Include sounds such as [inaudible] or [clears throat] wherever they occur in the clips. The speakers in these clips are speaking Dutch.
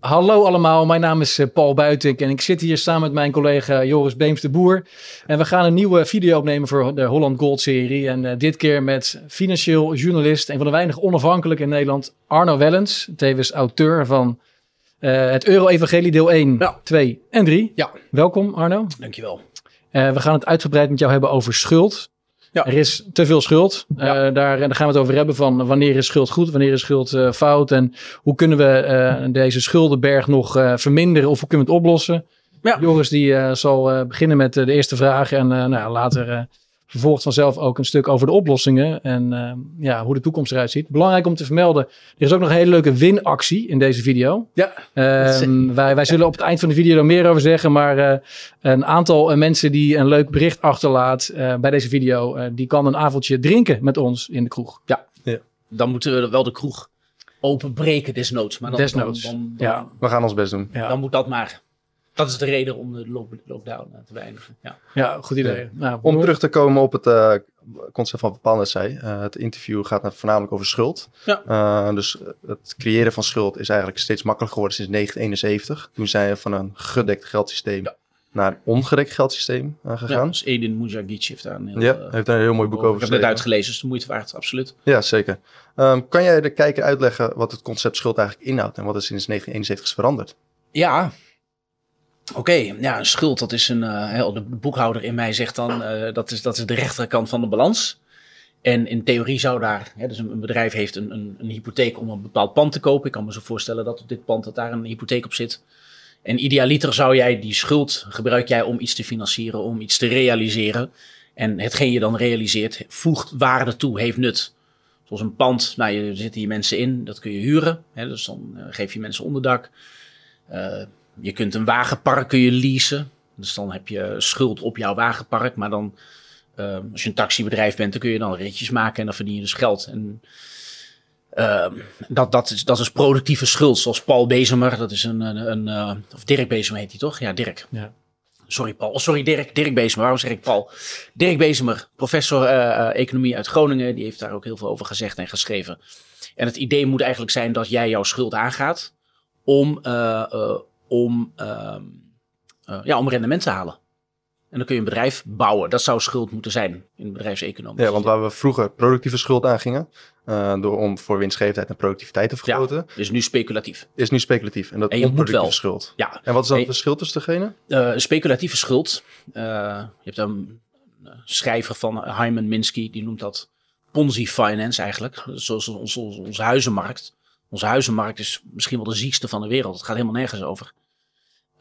Hallo allemaal, mijn naam is eh, Paul Buitink en ik zit hier samen met mijn collega Joris Beems de Boer. En we gaan een nieuwe video opnemen voor de Holland Gold serie. En uh, dit keer met financieel journalist, een van de weinig onafhankelijke in Nederland, Arno Wellens. Tevens auteur van uh, het Euro-Evangelie deel 1, Ja. 2 en 3. Ja. Welkom Arno. Dankjewel. Uh, we gaan het uitgebreid met jou hebben over schuld. Ja. Er is te veel schuld. Ja. Uh, daar, daar gaan we het over hebben van wanneer is schuld goed, wanneer is schuld uh, fout. En hoe kunnen we uh, deze schuldenberg nog verminderen of hoe kunnen we het oplossen. Ja. Joris die zal beginnen met de eerste vraag en nou, later vervolgt vanzelf ook een stuk over de oplossingen en uh, ja, hoe de toekomst eruit ziet. Belangrijk om te vermelden, er is ook nog een hele leuke winactie in deze video. Ja. Uh, wij, wij zullen op het eind van de video er meer over zeggen, maar uh, een aantal mensen die een leuk bericht achterlaat eh, bij deze video, die kan een avondje drinken met ons in de kroeg. Ja, ja. dan moeten we wel de kroeg openbreken desnoods. Maar dan, desnoods, dan, dan, dan, ja. We gaan ons best doen. Ja. Dan moet dat maar. Dat is de reden om de lockdown te beëindigen. Ja, ja goed idee. Ja. Nou, om terug te komen op het uh, concept van wat Paul net zei. Uh, het interview gaat voornamelijk over schuld. Ja. Uh, dus het creëren van schuld is eigenlijk steeds makkelijker geworden sinds 1971. Toen zijn we van een gedekt geldsysteem ja. naar een ongedekt geldsysteem gegaan. Ja, dus Edin Mujagic heeft daar een heel, ja, heeft daar een heel mooi boek over Ik heb het uitgelezen, dus de moeite waard, absoluut. Ja, zeker. Um, kan jij de kijker uitleggen wat het concept schuld eigenlijk inhoudt en wat er sinds 1971 is veranderd? Ja, Oké, ja, een schuld, dat is een. Uh, de boekhouder in mij zegt dan uh, dat, is, dat is de rechterkant van de balans. En in theorie zou daar, hè, dus een, bedrijf heeft een, een, een, hypotheek om een bepaald pand te kopen. Ik kan me zo voorstellen dat op dit pand dat daar een hypotheek op zit. En idealiter zou jij die schuld gebruik jij om iets te financieren, om iets te realiseren. En hetgeen je dan realiseert voegt waarde toe, heeft nut. Zoals een pand, nou, je zitten hier mensen in, dat kun je huren. Hè, dus dan uh, geef je mensen onderdak. Uh, je kunt een wagenpark kun je leasen. Dus dan heb je schuld op jouw wagenpark. Maar dan, uh, als je een taxibedrijf bent, dan kun je dan ritjes maken en dan verdien je dus geld. En uh, dat, dat, is, dat is productieve schuld, zoals Paul Bezemer. Dat is een, een, een uh, of Dirk Bezemer heet hij toch? Ja, Dirk. Ja. Sorry Paul, sorry Dirk, Dirk Bezemer, waarom zeg ik Paul? Dirk Bezemer, professor uh, economie uit Groningen, die heeft daar ook heel veel over gezegd en geschreven. En het idee moet eigenlijk zijn dat jij jouw schuld aangaat om om, uh, uh, ja, om rendement te halen. En dan kun je een bedrijf bouwen. Dat zou schuld moeten zijn in de bedrijfseconomie. Ja, want waar we vroeger productieve schuld aangingen, uh, door om voor winstgevendheid en productiviteit te vergroten, ja, is nu speculatief. Is nu speculatief. En dat en je moet wel. schuld. Ja. En wat is dan het verschil tussen degene? Uh, speculatieve schuld. Uh, je hebt een schrijver van Hyman Minsky, die noemt dat Ponzi finance eigenlijk. Zoals onze, onze, onze huizenmarkt. Onze huizenmarkt is misschien wel de ziekste van de wereld. Het gaat helemaal nergens over.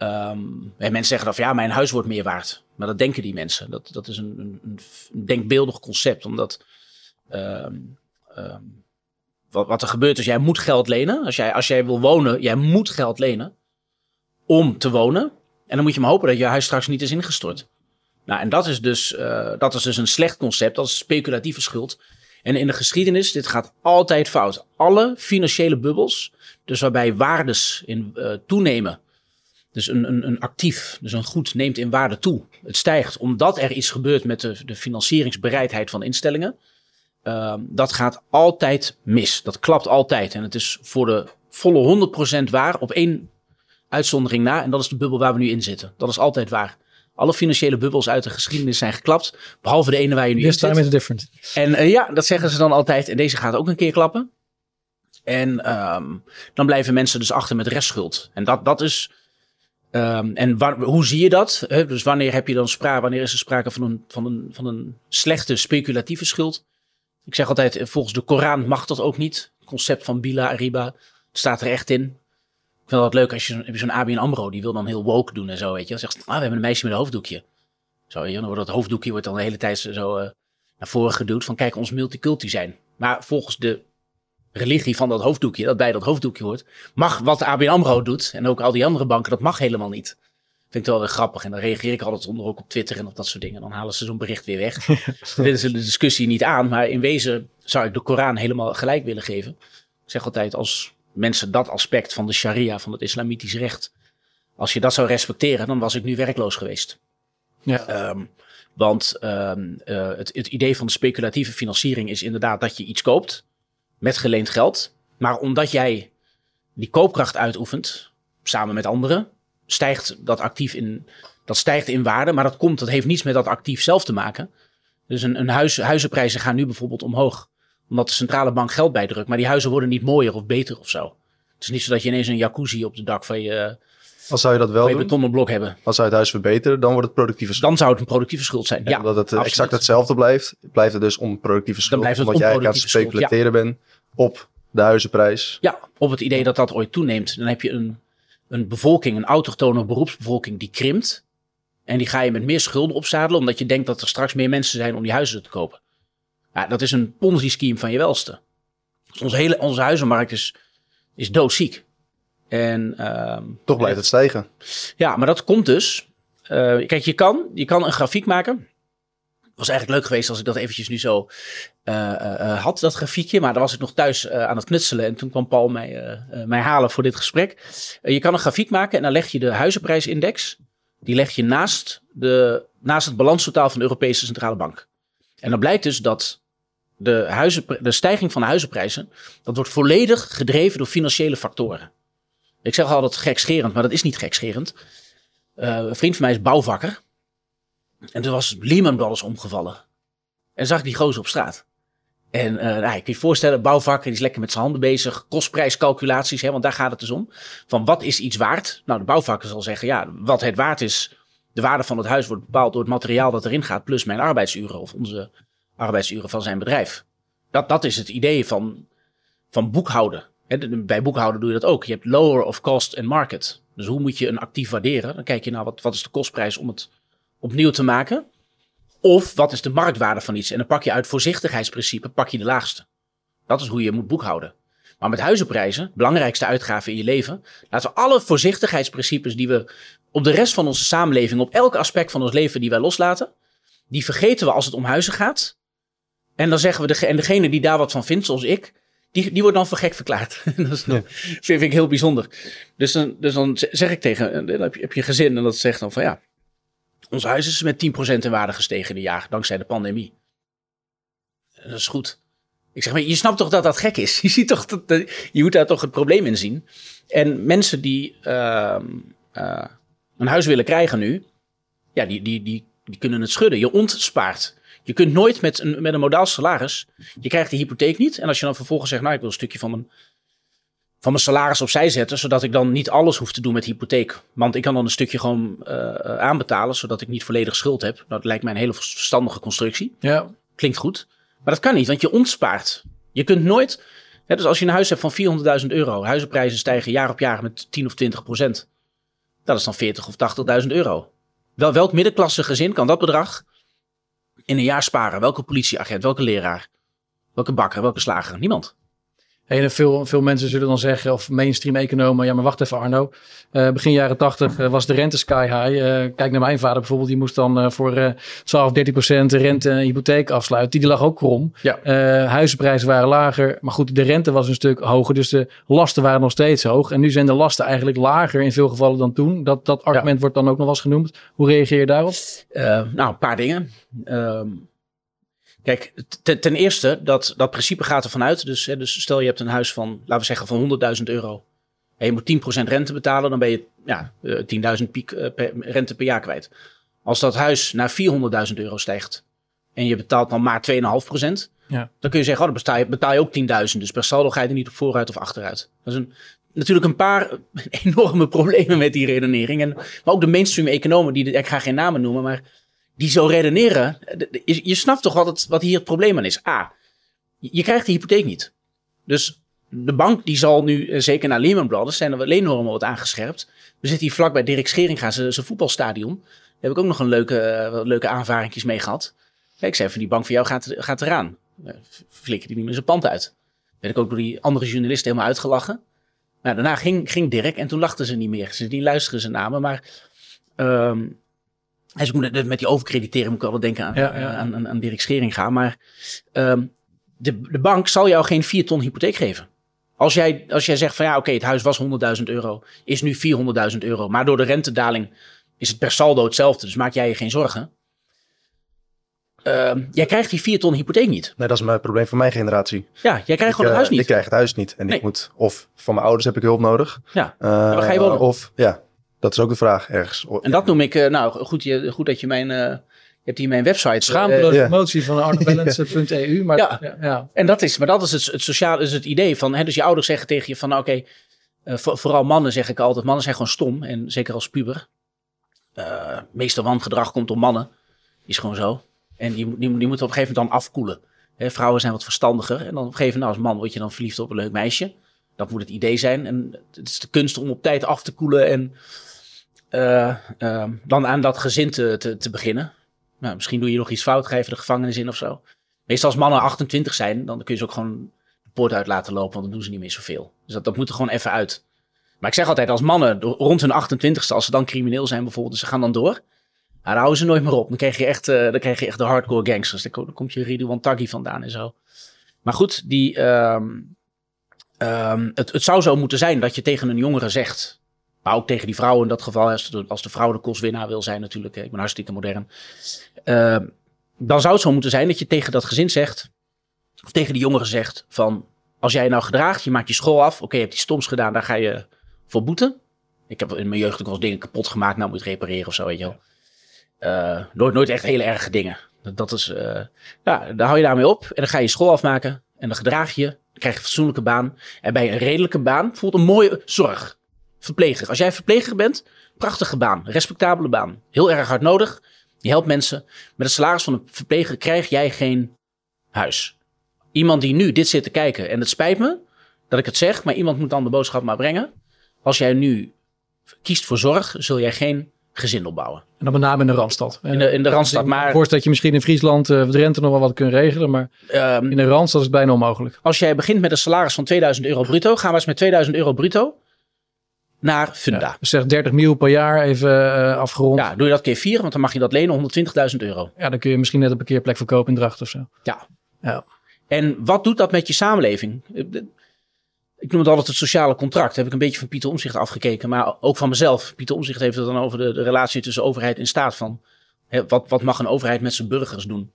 Um, en mensen zeggen dan van ja, mijn huis wordt meer waard. Maar dat denken die mensen. Dat, dat is een, een, een denkbeeldig concept. Omdat um, um, wat, wat er gebeurt is, jij moet geld lenen. Als jij, als jij wil wonen, jij moet geld lenen om te wonen. En dan moet je maar hopen dat je huis straks niet is ingestort. Nou, en dat is dus, uh, dat is dus een slecht concept. Dat is speculatieve schuld. En in de geschiedenis, dit gaat altijd fout. Alle financiële bubbels, dus waarbij waardes in uh, toenemen. Dus een, een, een, actief, dus een goed neemt in waarde toe. Het stijgt omdat er iets gebeurt met de, de financieringsbereidheid van instellingen. Uh, dat gaat altijd mis. Dat klapt altijd. En het is voor de volle 100% waar op één uitzondering na. En dat is de bubbel waar we nu in zitten. Dat is altijd waar. Alle financiële bubbels uit de geschiedenis zijn geklapt. Behalve de ene waar je nu This in zit. time is different. En uh, ja, dat zeggen ze dan altijd. En deze gaat ook een keer klappen. En um, dan blijven mensen dus achter met restschuld. En dat, dat is... Um, en waar, hoe zie je dat? Dus wanneer heb je dan sprake, wanneer is er sprake van een, van, een, van een slechte speculatieve schuld? Ik zeg altijd, volgens de Koran mag dat ook niet. Het concept van bila riba het staat er echt in. Ik vind dat leuk als je zo'n zo ABN AMRO, die wil dan heel woke doen en zo, weet je. Dan zegt ah, we hebben een meisje met een hoofddoekje. Zo, dan wordt dat hoofddoekje wordt dan de hele tijd zo uh, naar voren geduwd van kijk, ons multiculti zijn. Maar volgens de religie van dat hoofddoekje, dat bij dat hoofddoekje hoort, mag wat de ABN AMRO doet en ook al die andere banken, dat mag helemaal niet. Vind ik wel weer grappig. En dan reageer ik altijd onder ook op Twitter en op dat soort dingen. Dan halen ze zo'n bericht weer weg. [laughs] dan willen ze de discussie niet aan. Maar in wezen zou ik de Koran helemaal gelijk willen geven. Ik zeg altijd, als mensen dat aspect van de sharia, van het islamitisch recht, als je dat zou respecteren, dan was ik nu werkloos geweest. Ja. Um, want um, uh, het, het idee van de speculatieve financiering is inderdaad dat je iets koopt met geleend geld. Maar omdat jij die koopkracht uitoefent, samen met anderen, stijgt dat actief in, dat stijgt in waarde. Maar dat komt, dat heeft niets met dat actief zelf te maken. Dus een, een huis, huizenprijzen gaan nu bijvoorbeeld omhoog. Omdat de centrale bank geld bijdrukt. Maar die huizen worden niet mooier of beter of zo. Het is niet zo dat je ineens een jacuzzi op de dak van je, Als zou je dat wel doen, betonnen blok hebben. als zou je het huis verbeteren, dan wordt het productieve schuld. Dan zou het een productieve schuld zijn. Ja, omdat het eh, absoluut. exact hetzelfde blijft, blijft het dus onproductieve schuld. blijft het omdat jij aan het speculeren bent op de huizenprijs. Ja, op het idee dat dat ooit toeneemt. Dan heb je een, een bevolking, een autochtone beroepsbevolking die krimpt. En die ga je met meer schulden opzadelen, omdat je denkt dat er straks meer mensen zijn om die huizen te kopen. Ja, dat is een ponzi-scheme van je welste. Dus onze hele onze huizenmarkt is, is doodziek. En ehm, Toch blijft het stijgen. ja, maar dat komt dus. eh, kijk, je kan, je kan een grafiek maken. Het was eigenlijk leuk geweest als ik dat eventjes nu zo eh, eh, had, dat grafiekje. Maar dan was ik nog thuis aan het knutselen. En toen kwam Paul mij, mij halen voor dit gesprek. Je kan een grafiek maken en dan leg je de huizenprijsindex. Die leg je naast, de, naast het balanstotaal van de Europese Centrale Bank. En dan blijkt dus dat de, huizen, de stijging van de huizenprijzen... dat wordt volledig gedreven door financiële factoren. Ik zeg altijd gekscherend, maar dat is niet gekscherend. Eh, een vriend van mij is bouwvakker. En toen was Lehman Brothers omgevallen. En zag ik die gozer op straat. En eh nou, je kunt je voorstellen, bouwvakker die is lekker met zijn handen bezig. Kostprijscalculaties, hè, want daar gaat het dus om. Van wat is iets waard? Nou, de bouwvakker zal zeggen, ja, wat het waard is. De waarde van het huis wordt bepaald door het materiaal dat erin gaat. Plus mijn arbeidsuren of onze arbeidsuren van zijn bedrijf. Dat, dat is het idee van, van boekhouden. Bij boekhouden doe je dat ook. Je hebt lower of cost en market. Dus hoe moet je een actief waarderen? Dan kijk je naar wat, wat is de kostprijs om het opnieuw te maken. Of wat is de marktwaarde van iets? En dan pak je uit voorzichtigheidsprincipe pak je de laagste. Dat is hoe je moet boekhouden. Maar met huizenprijzen, belangrijkste uitgave in je leven, laten we alle voorzichtigheidsprincipes die we op de rest van onze samenleving, op elk aspect van ons leven die wij loslaten, die vergeten we als het om huizen gaat. En dan zeggen we, de, en degene die daar wat van vindt, zoals ik, die, die wordt dan voor gek verklaard. [laughs] dat is, Ja. vind ik heel bijzonder. Dus dan, dus dan zeg ik tegen, dan heb je, heb je een gezin en dat zegt dan van ja, ons huis is met 10% in waarde gestegen in een jaar, dankzij de pandemie. En Dat is goed. Ik zeg, maar je snapt toch dat dat gek is? [laughs] Je ziet toch dat, dat- je moet daar toch het probleem in zien. En mensen die ehm, eh, een huis willen krijgen nu, ja, die, die, die, die kunnen het schudden. Je ontspaart. Je kunt nooit met een, met een modaal salaris, je krijgt de hypotheek niet. En als je dan vervolgens zegt, nou, ik wil een stukje van mijn, van mijn salaris opzij zetten, zodat ik dan niet alles hoef te doen met hypotheek. Want ik kan dan een stukje gewoon eh, aanbetalen, zodat ik niet volledig schuld heb. Dat lijkt mij een hele verstandige constructie. Ja, Klinkt goed. Maar dat kan niet, want je ontspaart. Je kunt nooit. Hè, dus als je een huis hebt van 400.000 euro, huizenprijzen stijgen jaar op jaar met 10 of 20 procent. Dat is dan 40 of 80.000 euro. Wel, welk middenklasse gezin kan dat bedrag in een jaar sparen? Welke politieagent, welke leraar, welke bakker, welke slager? Niemand. En veel, veel mensen zullen dan zeggen, of mainstream economen, ja maar wacht even Arno. Eh, begin jaren tachtig was de rente sky high. Eh, kijk naar mijn vader bijvoorbeeld, die moest dan eh, voor eh 12, 13 procent rente en hypotheek afsluiten. Die, die lag ook krom. Ja. Eh, huizenprijzen waren lager, maar goed, de rente was een stuk hoger. Dus de lasten waren nog steeds hoog. En nu zijn de lasten eigenlijk lager in veel gevallen dan toen. Dat, dat argument wordt dan ook nog wel eens genoemd. Hoe reageer je daarop? Eh, nou, een paar dingen. Ehm, kijk, ten, ten eerste, dat, dat principe gaat ervan uit. Dus, hè, dus stel je hebt een huis van, laten we zeggen, van 100.000 euro. En je moet 10% rente betalen, dan ben je ja, eh, 10.000 piek eh, per- rente per jaar kwijt. Als dat huis naar 400.000 euro stijgt en je betaalt dan maar 2,5%, Ja. dan kun je zeggen, oh, dan betaal je, betaal je ook 10.000. Dus per saldo ga je er niet op vooruit of achteruit. Dat is een, natuurlijk een paar [laughs] enorme problemen met die redenering. En, maar ook de mainstream economen, die, ik ga geen namen noemen, maar die zo redeneren. de- de- Je, snapt toch wat, het, wat hier het probleem aan is. A, je krijgt de hypotheek niet. Dus de bank die zal nu, eh, zeker naar Lehman Brothers, zijn er leennormen wat aangescherpt. We zitten hier vlak bij Dirk Scheringa, zijn voetbalstadion. Daar heb ik ook nog een leuke, eh, leuke aanvaringjes mee gehad. Ik zei van die bank van jou gaat, gaat eraan. Eh, Flikker die niet meer zijn pand uit. Werd ik ook door die andere journalisten helemaal uitgelachen. Nou, daarna ging, ging Dirk en toen lachten ze niet meer. Ze die luisteren ze naar me, maar... ehm, dus ik moet, met die overkrediteren moet ik altijd denken aan, Ja, ja. aan, aan, aan Dirk Scheringa. Maar ehm, de, de bank zal jou geen 4 ton hypotheek geven. Als jij, als jij zegt van ja, oké, het huis was 100.000 euro, is nu 400.000 euro. Maar door de rentedaling is het per saldo hetzelfde, dus maak jij je geen zorgen. ehm, jij krijgt die 4 ton hypotheek niet. Nee, dat is mijn probleem van mijn generatie. Ja, jij krijgt ik, gewoon het eh, huis niet. Ik krijg het huis niet. En Nee. ik moet, of van mijn ouders heb ik hulp nodig. Ja. Eh, waar ga je wonen? Of, ja, dat is ook de vraag ergens. En dat noem ik, eh, nou goed, je, goed dat je mijn, eh, je hebt hier mijn website. Schaamteloze ja. promotie van arnobalance.eu. [laughs] Maar Ja. ja. Ja, En dat is, maar dat is het, het sociale, is het idee van, hè, dus je ouders zeggen tegen je van, nou, oké, eh, voor- vooral mannen zeg ik altijd, mannen zijn gewoon stom en zeker als puber. Eh meeste wangedrag komt door mannen, is gewoon zo. En die, die, die moeten op een gegeven moment dan afkoelen. Hè, vrouwen zijn wat verstandiger en dan op een gegeven moment, nou, als man word je dan verliefd op een leuk meisje. Dat moet het idee zijn en het is de kunst om op tijd af te koelen en eh, eh, dan aan dat gezin te, te, beginnen. Nou, misschien doe je nog iets fout, je even de gevangenis in of zo. Meestal als mannen 28 zijn, dan kun je ze ook gewoon de poort uit laten lopen, want dan doen ze niet meer zoveel. Dus dat, dat moet er gewoon even uit. Maar ik zeg altijd, als mannen rond hun 28ste, als ze dan crimineel zijn bijvoorbeeld, dus ze gaan dan door, dan houden ze nooit meer op. Dan krijg je echt, eh, dan krijg je echt de hardcore gangsters. Dan, ko- dan komt je Ridwan Taghi vandaan en zo. Maar goed, die, ehm, ehm, het, het zou zo moeten zijn dat je tegen een jongere zegt, maar ook tegen die vrouw in dat geval, als de, als de vrouw de kostwinnaar wil zijn natuurlijk, ik ben hartstikke modern. Ehm, dan zou het zo moeten zijn dat je tegen dat gezin zegt, of tegen die jongeren zegt van, als jij nou gedraagt, je maakt je school af, oké, je hebt die stoms gedaan, daar ga je voor boeten. Ik heb in mijn jeugd ook wel eens dingen kapot gemaakt, nou moet je repareren of zo, weet je wel. Eh, nooit, nooit echt hele erge dingen. Dat, is, eh, ja, daar hou je daarmee op en dan ga je je school afmaken en dan gedraag je, krijg je een fatsoenlijke baan. En bij een redelijke baan, bijvoorbeeld een mooie zorg, verpleger. Als jij verpleger bent, prachtige baan, respectabele baan, heel erg hard nodig. Je helpt mensen. Met het salaris van een verpleger krijg jij geen huis. Iemand die nu dit zit te kijken, en het spijt me dat ik het zeg, maar iemand moet dan de boodschap maar brengen. Als jij nu kiest voor zorg, zul jij geen gezin opbouwen. En dan met name in de Randstad. In de, in de Randstad. Ik Maar voorstellen dat je misschien in Friesland eh, of Drenthe nog wel wat kunt regelen. Maar ehm, in de Randstad is het bijna onmogelijk. als jij begint met een salaris van 2000 euro bruto, gaan we eens met 2000 euro bruto naar Funda. Ja, Dus zeg 30 mil per jaar even eh, afgerond. Ja. doe je dat keer vier, want dan mag je dat lenen 120.000 euro. dan kun je misschien net een parkeerplek verkopen in Dracht of zo. Ja. Ja. En wat doet dat met je samenleving? Ik noem het altijd het sociale contract. heb ik een beetje van Pieter Omzicht afgekeken, maar ook van mezelf. Pieter Omzicht heeft het dan over de, de relatie tussen overheid en staat. Van, hè, wat, wat mag een overheid met zijn burgers doen?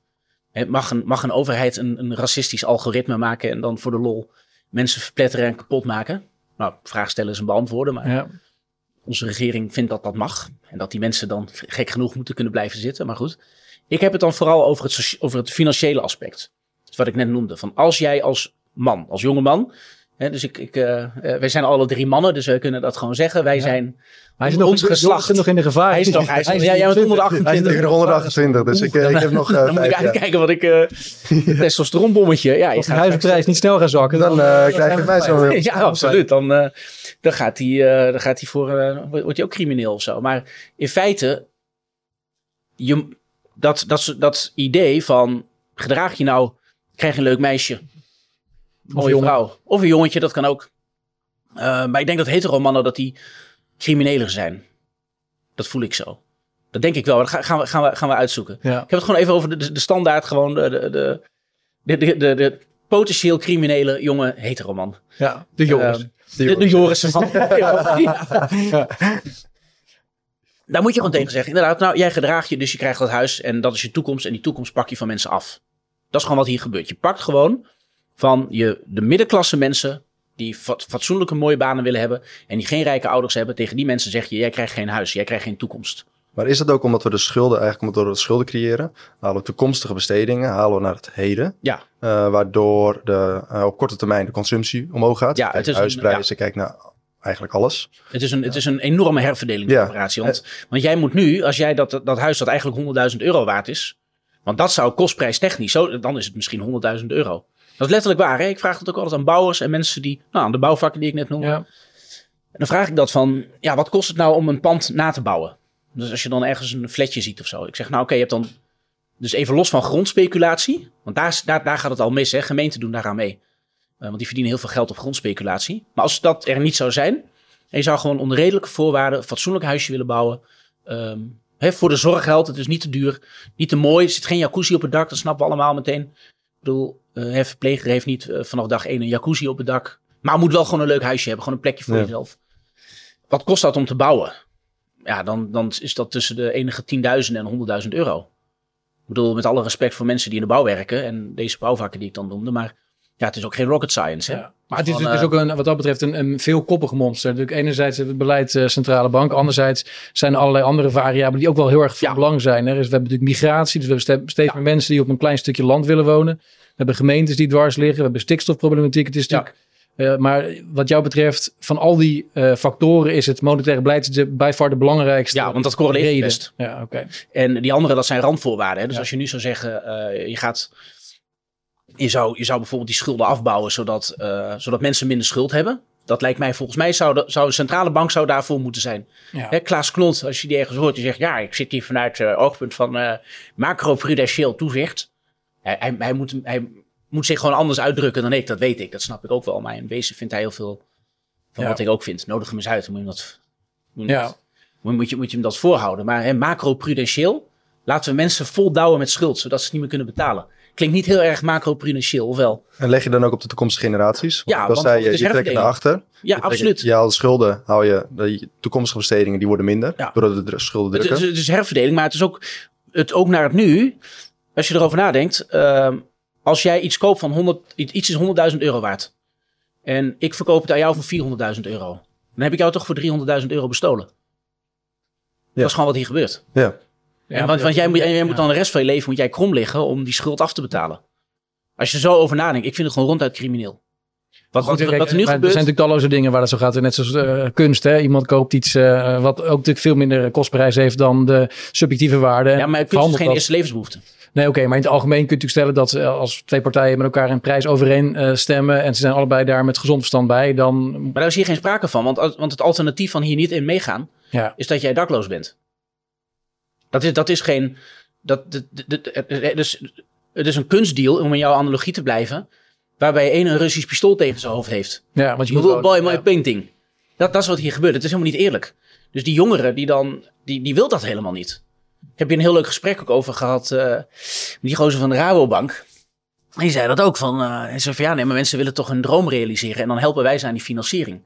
Hè, mag, een, mag een overheid een, een racistisch algoritme maken en dan voor de lol mensen verpletteren en kapot maken? Nou, vraag stellen is een beantwoorden, maar Ja. onze regering vindt dat dat mag. En dat die mensen dan gek genoeg moeten kunnen blijven zitten. Maar goed, ik heb het dan vooral over het, over het financiële aspect. Dus wat ik net noemde. Van als jij als man, als jonge man. Hè, dus ik, ik, eh, eh, wij zijn alle drie mannen, dus wij kunnen dat gewoon zeggen. Wij zijn Hij is ons nog, geslacht. zit nog in de gevaar. Hij is nog, hij is nog, ja, jij bent 128. Hij zit tegen de 128, dus ik, eh, ik heb nog eh, Dan moet ik uitkijken wat ik... eh [laughs] testosteronbommetje. Ja, je Als de gaat huizenprijs niet snel gaat zakken. Dan eh, krijg je mij zo weer. [laughs] ja, absoluut. Dan, eh, dan gaat hij, eh, dan gaat hij voor, eh, wordt hij ook crimineel of zo. Maar in feite, je, dat, dat, dat idee van gedraag je nou, krijg je een leuk meisje, mooie jongen. vrouw, of een jongetje, dat kan ook. Eh, maar ik denk dat hetero mannen dat die crimineler zijn. Dat voel ik zo. Dat denk ik wel. Dat ga- gaan we, gaan we, gaan we uitzoeken. Ja. Ik heb het gewoon even over de, de, de standaard, gewoon de, de, de, de, de, de, de potentieel criminele jonge heteroman. ja, de jongens. Ehm, de, de Jorissen van. [laughs] Ja. Daar moet je gewoon tegen zeggen. Inderdaad, nou, jij gedraagt je, dus je krijgt dat huis en dat is je toekomst. En die toekomst pak je van mensen af. Dat is gewoon wat hier gebeurt. Je pakt gewoon van je, de middenklasse mensen die fat- fatsoenlijke mooie banen willen hebben en die geen rijke ouders hebben. Tegen die mensen zeg je, jij krijgt geen huis, jij krijgt geen toekomst. Maar is dat ook omdat we de schulden, eigenlijk omdat we de schulden creëren, halen we toekomstige bestedingen, halen we naar het heden, Ja, eh, waardoor de, eh, op korte termijn de consumptie omhoog gaat. Ja, Kijk het is huisprijzen, kijk naar eigenlijk alles. Het is een, het is een enorme herverdelingsoperatie. Want, want jij moet nu, als jij dat, dat huis dat eigenlijk 100.000 euro waard is. Want dat zou kostprijstechnisch, zo, dan is het misschien 100.000 euro. Dat is letterlijk waar. Hè? Ik vraag dat ook altijd aan bouwers en mensen die, nou, aan de bouwvakken die ik net noemde. Ja. En dan vraag ik dat van, ja, wat kost het nou om een pand na te bouwen? Dus als je dan ergens een flatje ziet of zo. Ik zeg, nou oké, je hebt dan, dus even los van grondspeculatie. Want daar, daar, daar gaat het al mis, hè. Gemeenten doen daaraan mee. Eh, want die verdienen heel veel geld op grondspeculatie. Maar als dat er niet zou zijn, en je zou gewoon onder redelijke voorwaarden een fatsoenlijk huisje willen bouwen. Hè, voor de zorg geldt, het is niet te duur, niet te mooi. Er zit geen jacuzzi op het dak, dat snappen we allemaal meteen. Ik bedoel, eh, hè, verpleger heeft niet eh, vanaf dag één een jacuzzi op het dak. Maar moet wel gewoon een leuk huisje hebben, gewoon een plekje voor Ja. jezelf. Wat kost dat om te bouwen? Ja, dan, dan is dat tussen de enige 10.000 en 100.000 euro. Ik bedoel, met alle respect voor mensen die in de bouw werken en deze bouwvakken die ik dan noemde, maar ja, het is ook geen rocket science. Hè? Ja. Maar het is, Van, het is eh, ook een, wat dat betreft een, een veelkoppig monster. Natuurlijk enerzijds het beleid eh, centrale bank. Anderzijds zijn er allerlei andere variabelen die ook wel heel erg van Ja. belang zijn. Hè. Dus we hebben natuurlijk migratie. Dus we hebben ste- steeds meer mensen die op een klein stukje land willen wonen. We hebben gemeentes die dwars liggen. We hebben stikstofproblematiek. Het is natuurlijk... eh, maar wat jou betreft, van al die factoren is het monetaire beleid de, by far de belangrijkste Ja, want dat correleert best. Ja, oké. En die andere, dat zijn randvoorwaarden. Hè? Dus Ja. als je nu zou zeggen, je gaat. Je zou, je zou bijvoorbeeld die schulden afbouwen zodat, eh, zodat mensen minder schuld hebben. Dat lijkt mij, volgens mij zou de, zou de centrale bank zou daarvoor moeten zijn. Ja. Hè, Klaas Knot, als je die ergens hoort, die zegt: Ja, ik zit hier vanuit het oogpunt van eh macro-prudentieel toezicht. Hij, hij, hij, moet, hij moet zich gewoon anders uitdrukken dan ik, dat weet ik. Dat snap ik ook wel. Maar in wezen vindt hij heel veel van Ja. wat ik ook vind. Nodig hem eens uit, moet je hem dat, moet Ja. dat- moet, je, moet je hem dat voorhouden. Maar hè, macro-prudentieel, laten we mensen vol douwen met schuld, zodat ze het niet meer kunnen betalen. Klinkt niet heel erg macro-prudentieel, of wel? En leg je dan ook op de toekomstige generaties? Ja, dan want zei je, je trekt naar achter. Ja, absoluut. Je haalt schulden, hou je, de toekomstige bestedingen die worden minder. Ja. Doordat de schulden drukken. het is herverdeling, maar het is ook, het ook naar het nu. Als je erover nadenkt, ehm, als jij iets koopt van 100, iets iets is 100.000 euro waard. En ik verkoop het aan jou voor 400.000 euro. Dan heb ik jou toch voor 300.000 euro bestolen. Dat is gewoon wat hier gebeurt. ja. Want, want jij, moet, jij moet dan de rest van je leven moet jij krom liggen om die schuld af te betalen. Als je zo over nadenkt, ik vind het gewoon ronduit crimineel. Wat, er nu gebeurt... Er zijn natuurlijk talloze dingen waar dat zo gaat. Net zoals eh, kunst. Hè? Iemand koopt iets eh, wat ook natuurlijk veel minder kostprijs heeft dan de subjectieve waarde. ja, maar kunst is Verhandelt geen dat. eerste levensbehoefte. Nee, oké. maar in het algemeen kunt u stellen dat eh, als twee partijen met elkaar een prijs overeen stemmen. en ze zijn allebei daar met gezond verstand bij. dan. Maar daar is hier geen sprake van. Want, want het alternatief van hier niet in meegaan, Ja, is dat jij dakloos bent. Dat is, dat is geen. Dat, dat, dat- dat- het, is, het is een kunstdeal, om in jouw analogie te blijven. Waarbij één een Russisch pistool tegen zijn hoofd heeft. ja want je Je moet boy, my ja. painting. Dat, dat is wat hier gebeurt. Het is helemaal niet eerlijk. Dus die jongeren, die dan, die, die wil dat helemaal niet. Ik heb hier een heel leuk gesprek ook over gehad eh, met die gozer van de Rabobank. Die zei dat ook van, eh, hij zei van ja, nee, maar mensen willen toch hun droom realiseren en dan helpen wij ze aan die financiering.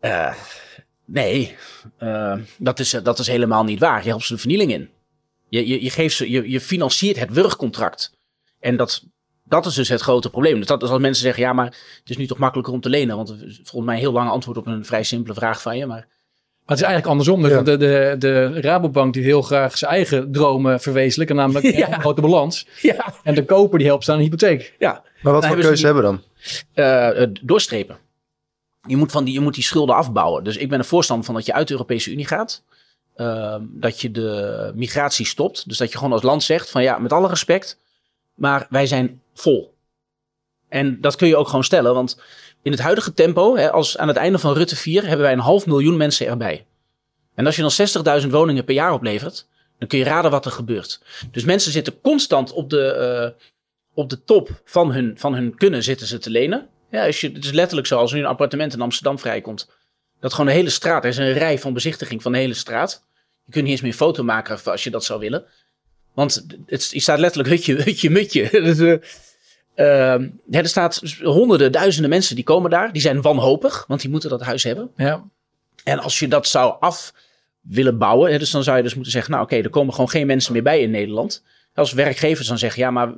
Eh, nee, eh, dat, is, dat is helemaal niet waar. Je helpt ze de vernieling in. Je, je, je, geeft ze, je, je financiert het wurgcontract. En dat, dat is dus het grote probleem. Dus dat is als mensen zeggen, ja, maar het is nu toch makkelijker om te lenen. Want het is volgens mij een heel lang antwoord op een vrij simpele vraag van je. Maar Maar het is eigenlijk andersom. Dus Ja. de, de, de Rabobank die heel graag zijn eigen dromen verwezenlijken. Namelijk [laughs] Ja. een grote balans. ja, En de koper die helpt staan een hypotheek. ja Maar wat voor hebben ze keuze hebben we dan? eh, eh, doorstrepen. Je moet, van die, je moet die schulden afbouwen. Dus ik ben er voorstander van dat je uit de Europese Unie gaat. Ehm, dat je de migratie stopt. Dus dat je gewoon als land zegt van ja, met alle respect. Maar wij zijn vol. En dat kun je ook gewoon stellen. Want in het huidige tempo, hè, als aan het einde van Rutte 4, hebben wij een half miljoen mensen erbij. En als je dan 60.000 woningen per jaar oplevert, dan kun je raden wat er gebeurt. Dus mensen zitten constant op de, eh, op de top van hun, van hun kunnen zitten ze te lenen. Ja, als je, het is letterlijk zo, als nu een appartement in Amsterdam vrijkomt, dat gewoon de hele straat, er is een rij van bezichtiging van de hele straat. Je kunt niet eens meer een foto maken als je dat zou willen. Want het, je staat letterlijk [laughs] hutje, hutje, mutje. [laughs] Dus, eh, ehm, ja, er staat honderden, duizenden mensen die komen daar. Die zijn wanhopig, want die moeten dat huis hebben. Ja. En als je dat zou af willen bouwen, hè, dus dan zou je dus moeten zeggen, nou oké, er komen gewoon geen mensen meer bij in Nederland. Als werkgevers dan zeggen, ja, maar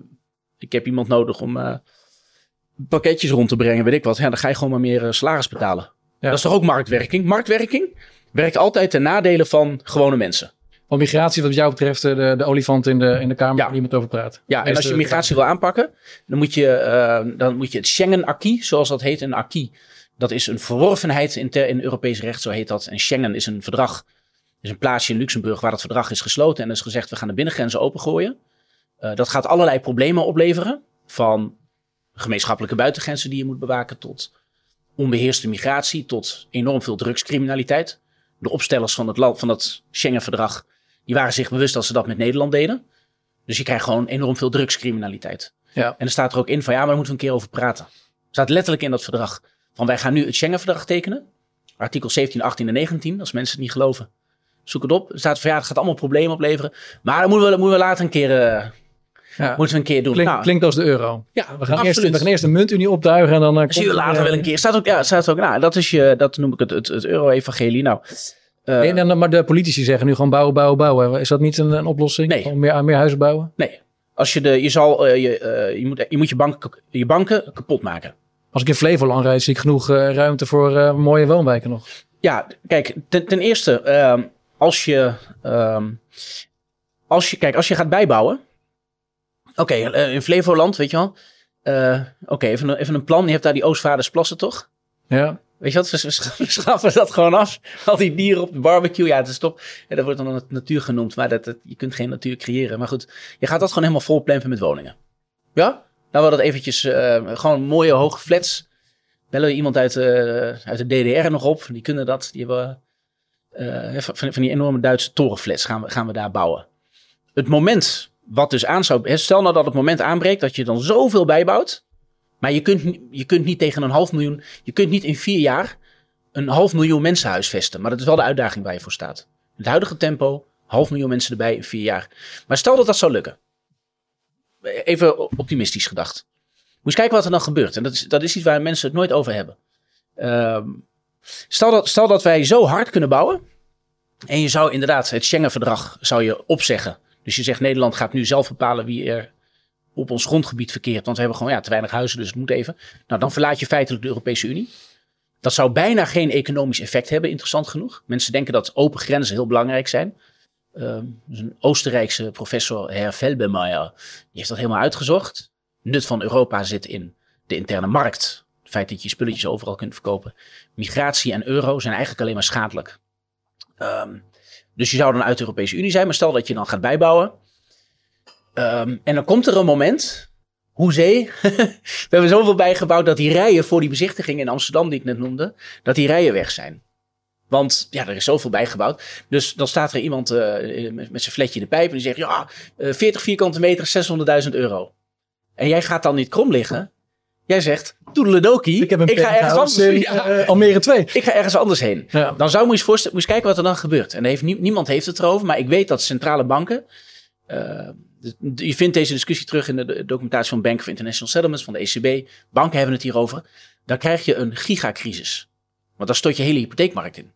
ik heb iemand nodig om eh, pakketjes rond te brengen, weet ik wat. Ja, dan ga je gewoon maar meer eh, salaris betalen. Ja. Dat is toch ook marktwerking? Marktwerking werkt altijd ten nadele van gewone mensen. Want migratie wat jou betreft eh, de, de olifant in de, in de kamer Ja. waar niemand over praat. Ja, en als je migratie wil aanpakken, dan moet je, eh, dan moet je het Schengen-acquis, zoals dat heet, een acquis. Dat is een verworvenheid in, ter- in Europees recht, zo heet dat. En Schengen is een verdrag, is een plaatsje in Luxemburg waar dat verdrag is gesloten. En er is gezegd, we gaan de binnengrenzen opengooien. Dat gaat allerlei problemen opleveren. Van gemeenschappelijke buitengrenzen die je moet bewaken, tot onbeheerste migratie, tot enorm veel drugscriminaliteit. De opstellers van het, land, van het Schengen-verdrag, die waren zich bewust dat ze dat met Nederland deden. Dus je krijgt gewoon enorm veel drugscriminaliteit. Ja. En er staat er ook in van ja, maar daar moeten we een keer over praten. Er staat letterlijk in dat verdrag van wij gaan nu het Schengen-verdrag tekenen. Artikel 17, 18 en 19, als mensen het niet geloven. Zoek het op. Er staat van ja, het gaat allemaal problemen opleveren. Maar dat moeten we, moeten we later een keer, eh, Ja. moeten we een keer doen. Klinkt, Nou, klinkt als de euro. ja, We gaan, eerst, we gaan eerst de muntunie optuigen en dan... eh, Dat zie je er, later eh, wel een keer. Staat ook, ja, staat ook, nou, dat is je, dat noem ik het, het, het euro-evangelie. Nou, Eh, dan, maar de politici zeggen nu gewoon bouwen, bouwen, bouwen. Is dat niet een, een oplossing? Nee. Gewoon meer, meer huizen bouwen? nee, als je, de, je, zal, eh, je, eh, je, moet, je moet je banken, je banken kapot maken. Als ik in Flevoland rijd, zie ik genoeg eh, ruimte voor eh, mooie woonwijken nog. Ja, kijk, ten, ten eerste, ehm, als je, ehm, als je, kijk, als je gaat bijbouwen. Oké, eh, in Flevoland, weet je wel. Eh, Oké, even, een- even een plan. Je hebt daar die Oostvaardersplassen, toch? Ja. Weet je wat, we, [laughs] schaffen dat gewoon af. Al die dieren op de barbecue, ja, het is top. Ja, dat wordt dan nat- natuur genoemd, maar dat, dat- je kunt geen natuur creëren. Maar goed, je gaat dat gewoon helemaal vol plempen met woningen. Ja? Nou, we dat eventjes, eh, gewoon mooie hoge flats. Bellen we iemand uit, uit de DDR nog op, die kunnen dat. Die hebben van, van die enorme Duitse torenflats gaan we, gaan we daar bouwen. Het moment wat dus aan zou... Stel nou dat het moment aanbreekt dat je dan zoveel bijbouwt. Maar je kunt, je kunt niet tegen een half miljoen... Je kunt niet in vier jaar een half miljoen mensen huisvesten. Maar dat is wel de uitdaging waar je voor staat. Het huidige tempo, half miljoen mensen erbij in vier jaar. Maar stel dat dat zou lukken. Even optimistisch gedacht. Moet eens kijken wat er dan gebeurt. En dat is, dat is iets waar mensen het nooit over hebben. Ehm, stel, dat, stel dat wij zo hard kunnen bouwen. En je zou inderdaad het Schengen-verdrag zou je opzeggen. Dus je zegt Nederland gaat nu zelf bepalen wie er op ons grondgebied verkeert. Want we hebben gewoon ja, te weinig huizen, dus het moet even. Nou, dan verlaat je feitelijk de Europese Unie. Dat zou bijna geen economisch effect hebben, interessant genoeg. Mensen denken dat open grenzen heel belangrijk zijn. Ehm, dus een Oostenrijkse professor, Herr Felbermeier, die heeft dat helemaal uitgezocht. Nut van Europa zit in de interne markt. Het feit dat je spulletjes overal kunt verkopen. Migratie en euro zijn eigenlijk alleen maar schadelijk. Ehm, dus je zou dan uit de Europese Unie zijn, maar stel dat je dan gaat bijbouwen. Ehm, en dan komt er een moment, hoezee, [laughs] we hebben zoveel bijgebouwd dat die rijen voor die bezichtiging in Amsterdam die ik net noemde, dat die rijen weg zijn. Want ja, er is zoveel bijgebouwd. Dus dan staat er iemand eh, met, met zijn fletje in de pijp en die zegt, ja, eh, 40 vierkante meter, 600.000 euro. En jij gaat dan niet krom liggen. Jij zegt, toedeledokie, Ik heb een ik ga ergens anders in Ja. eh, Almere 2. Ik ga ergens anders heen. Ja. Dan zou je eens, voorstellen, moet je eens kijken wat er dan gebeurt. En heeft nie- niemand heeft het erover, maar ik weet dat centrale banken. eh, de- je vindt deze discussie terug in de- documentatie van Bank of International Settlements van de ECB. Banken hebben het hierover. Dan krijg je een gigacrisis. Want dan stort je hele hypotheekmarkt in.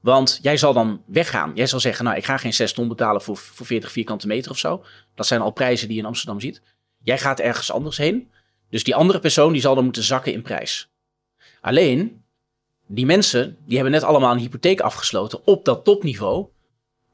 Want jij zal dan weggaan. Jij zal zeggen, nou, ik ga geen 6 ton betalen voor, voor 40 vierkante meter of zo. Dat zijn al prijzen die je in Amsterdam ziet. Jij gaat ergens anders heen. Dus die andere persoon die zal dan moeten zakken in prijs. Alleen, die mensen die hebben net allemaal een hypotheek afgesloten op dat topniveau.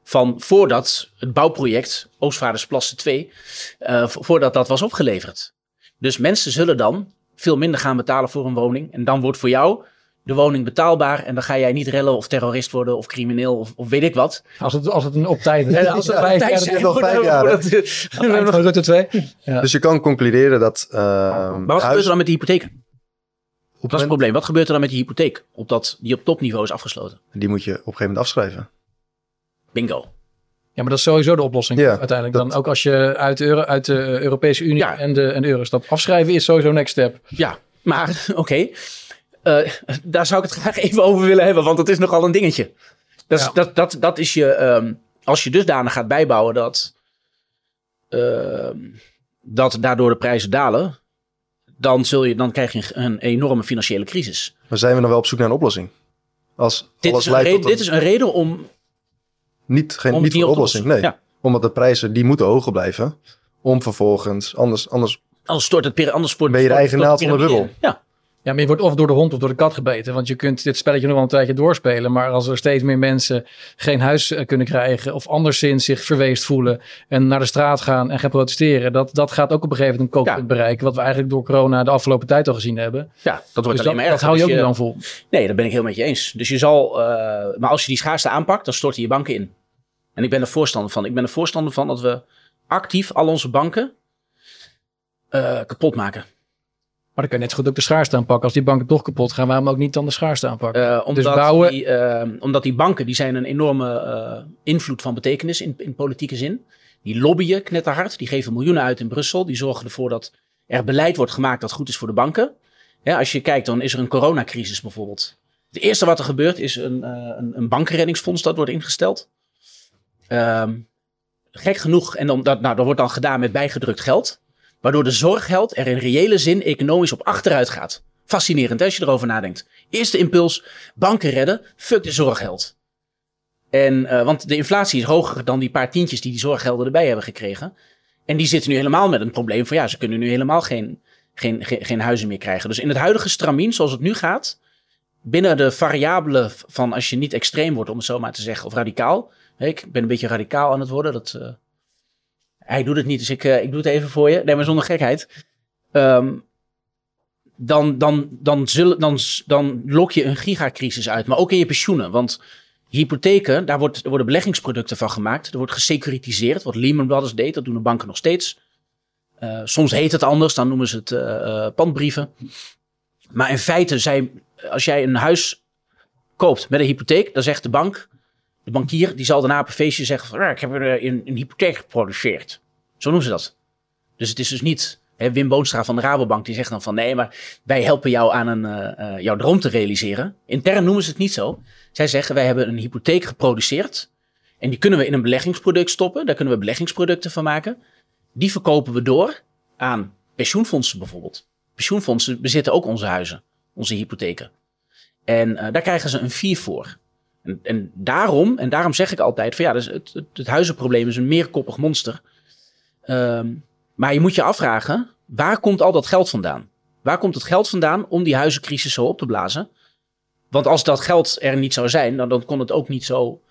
Van voordat het bouwproject Oostvaardersplassen 2, eh, vo- voordat dat was opgeleverd. Dus mensen zullen dan veel minder gaan betalen voor een woning. En dan wordt voor jou de woning betaalbaar. En dan ga jij niet rellen of terrorist worden of crimineel of, of weet ik wat. Als het, als het een op tijd is. Als het Ja, vijf Tijd jaar is [laughs] nog vijf jaar, dat- is [laughs] van Rutte 2. Ja. Dus je kan concluderen dat... eh, Maar wat gebeurt er dan met die hypotheek? op Dat is het probleem. Wat gebeurt er dan met die hypotheek? Op dat, die op topniveau is afgesloten. Die moet je op een gegeven moment afschrijven. Bingo. Ja, maar dat is sowieso de oplossing Ja, uiteindelijk. dat- Dan ook als je uit de, euro, uit de Europese Unie Ja. en, de, en de euro stapt. Afschrijven is sowieso next step. Ja, maar [laughs] oké. Daar zou ik het [laughs] graag even over willen hebben, want dat is nogal een dingetje. Dat is, Ja. dat, dat, dat is je, ehm, als je dusdanig gaat bijbouwen dat, ehm, dat daardoor de prijzen dalen, dan, zul je, dan krijg je een, enorme financiële crisis. Maar zijn we dan wel op zoek naar een oplossing? Als Dit alles is, een reden, dit is een reden om, niet, geen, om niet voor oplossing, nee. Ja. Omdat de prijzen, die moeten hoger blijven. Om vervolgens, anders, anders anders stort het, anders sport, Ben je de naald van de in. Ja, Ja, maar je wordt of door de hond of door de kat gebeten. Want je kunt dit spelletje nog wel een tijdje doorspelen. Maar als er steeds meer mensen geen huis eh, kunnen krijgen. Of anderszins zich verweest voelen. En naar de straat gaan en gaan protesteren. Dat, dat gaat ook op een gegeven moment een kookpunt Ja. bereiken. Wat we eigenlijk door corona de afgelopen tijd al gezien hebben. ja, dat wordt Dus alleen dat, maar dat erger. hou je ook Dus niet dan vol. Nee, dat ben ik heel met je eens. Dus je zal, eh, maar als je die schaarste aanpakt, dan storten je banken in. En ik ben er voorstander van. Ik ben er voorstander van dat we actief al onze banken eh, kapot maken. Dan kun je net zo goed ook de schaarste aanpakken. Als die banken toch kapot gaan, waarom ook niet dan de schaarste aanpakken? Eh, omdat, Dus bouwen- die, eh, omdat die banken, die zijn een enorme eh, invloed van betekenis in, in politieke zin. Die lobbyen knetterhard, die geven miljoenen uit in Brussel. Die zorgen ervoor dat er beleid wordt gemaakt dat goed is voor de banken. Ja, als je kijkt, dan is er een coronacrisis bijvoorbeeld. Het eerste wat er gebeurt is een, een, een bankenreddingsfonds dat wordt ingesteld. Ehm, gek genoeg, en dan, dat, nou, dat wordt dan gedaan met bijgedrukt geld. Waardoor de zorggeld er in reële zin economisch op achteruit gaat. Fascinerend als je erover nadenkt. Eerste impuls, banken redden, fuck de zorggeld. En, eh, want de inflatie is hoger dan die paar tientjes die die zorggelden erbij hebben gekregen. En die zitten nu helemaal met een probleem van ja, ze kunnen nu helemaal geen, geen, geen, huizen meer krijgen. Dus in het huidige stramien, zoals het nu gaat, binnen de variabelen van als je niet extreem wordt, om het zo maar te zeggen, of radicaal. Ik ben een beetje radicaal aan het worden. Dat, eh, hij doet het niet, dus ik, eh, ik doe het even voor je. Nee, maar zonder gekheid. Ehm, dan, dan, dan, zullen, dan, dan lok je een gigacrisis uit. Maar ook in je pensioenen. Want hypotheken, daar wordt, worden beleggingsproducten van gemaakt. Er wordt gesecuritiseerd, wat Lehman Brothers deed. Dat doen de banken nog steeds. Eh, soms heet het anders, dan noemen ze het eh, pandbrieven. Maar in feite, zij, als jij een huis koopt met een hypotheek, dan zegt de bank, de bankier, die zal daarna op een feestje zeggen van, "Ja, ik heb een, een, een hypotheek geproduceerd. Zo noemen ze dat. Dus het is dus niet hè, Wim Boonstra van de Rabobank, die zegt dan van, nee, maar wij helpen jou aan een, eh, eh, jouw droom te realiseren. Intern noemen ze het niet zo. Zij zeggen, wij hebben een hypotheek geproduceerd en die kunnen we in een beleggingsproduct stoppen. Daar kunnen we beleggingsproducten van maken. Die verkopen we door aan pensioenfondsen bijvoorbeeld. Pensioenfondsen bezitten ook onze huizen, onze hypotheken. En eh, daar krijgen ze een fee voor. En, en daarom, en daarom zeg ik altijd van ja, dus het, het, huizenprobleem is een meerkoppig monster. Ehm, maar je moet je afvragen, waar komt al dat geld vandaan? Waar komt het geld vandaan om die huizencrisis zo op te blazen? Want als dat geld er niet zou zijn, dan, dan kon het ook niet zo,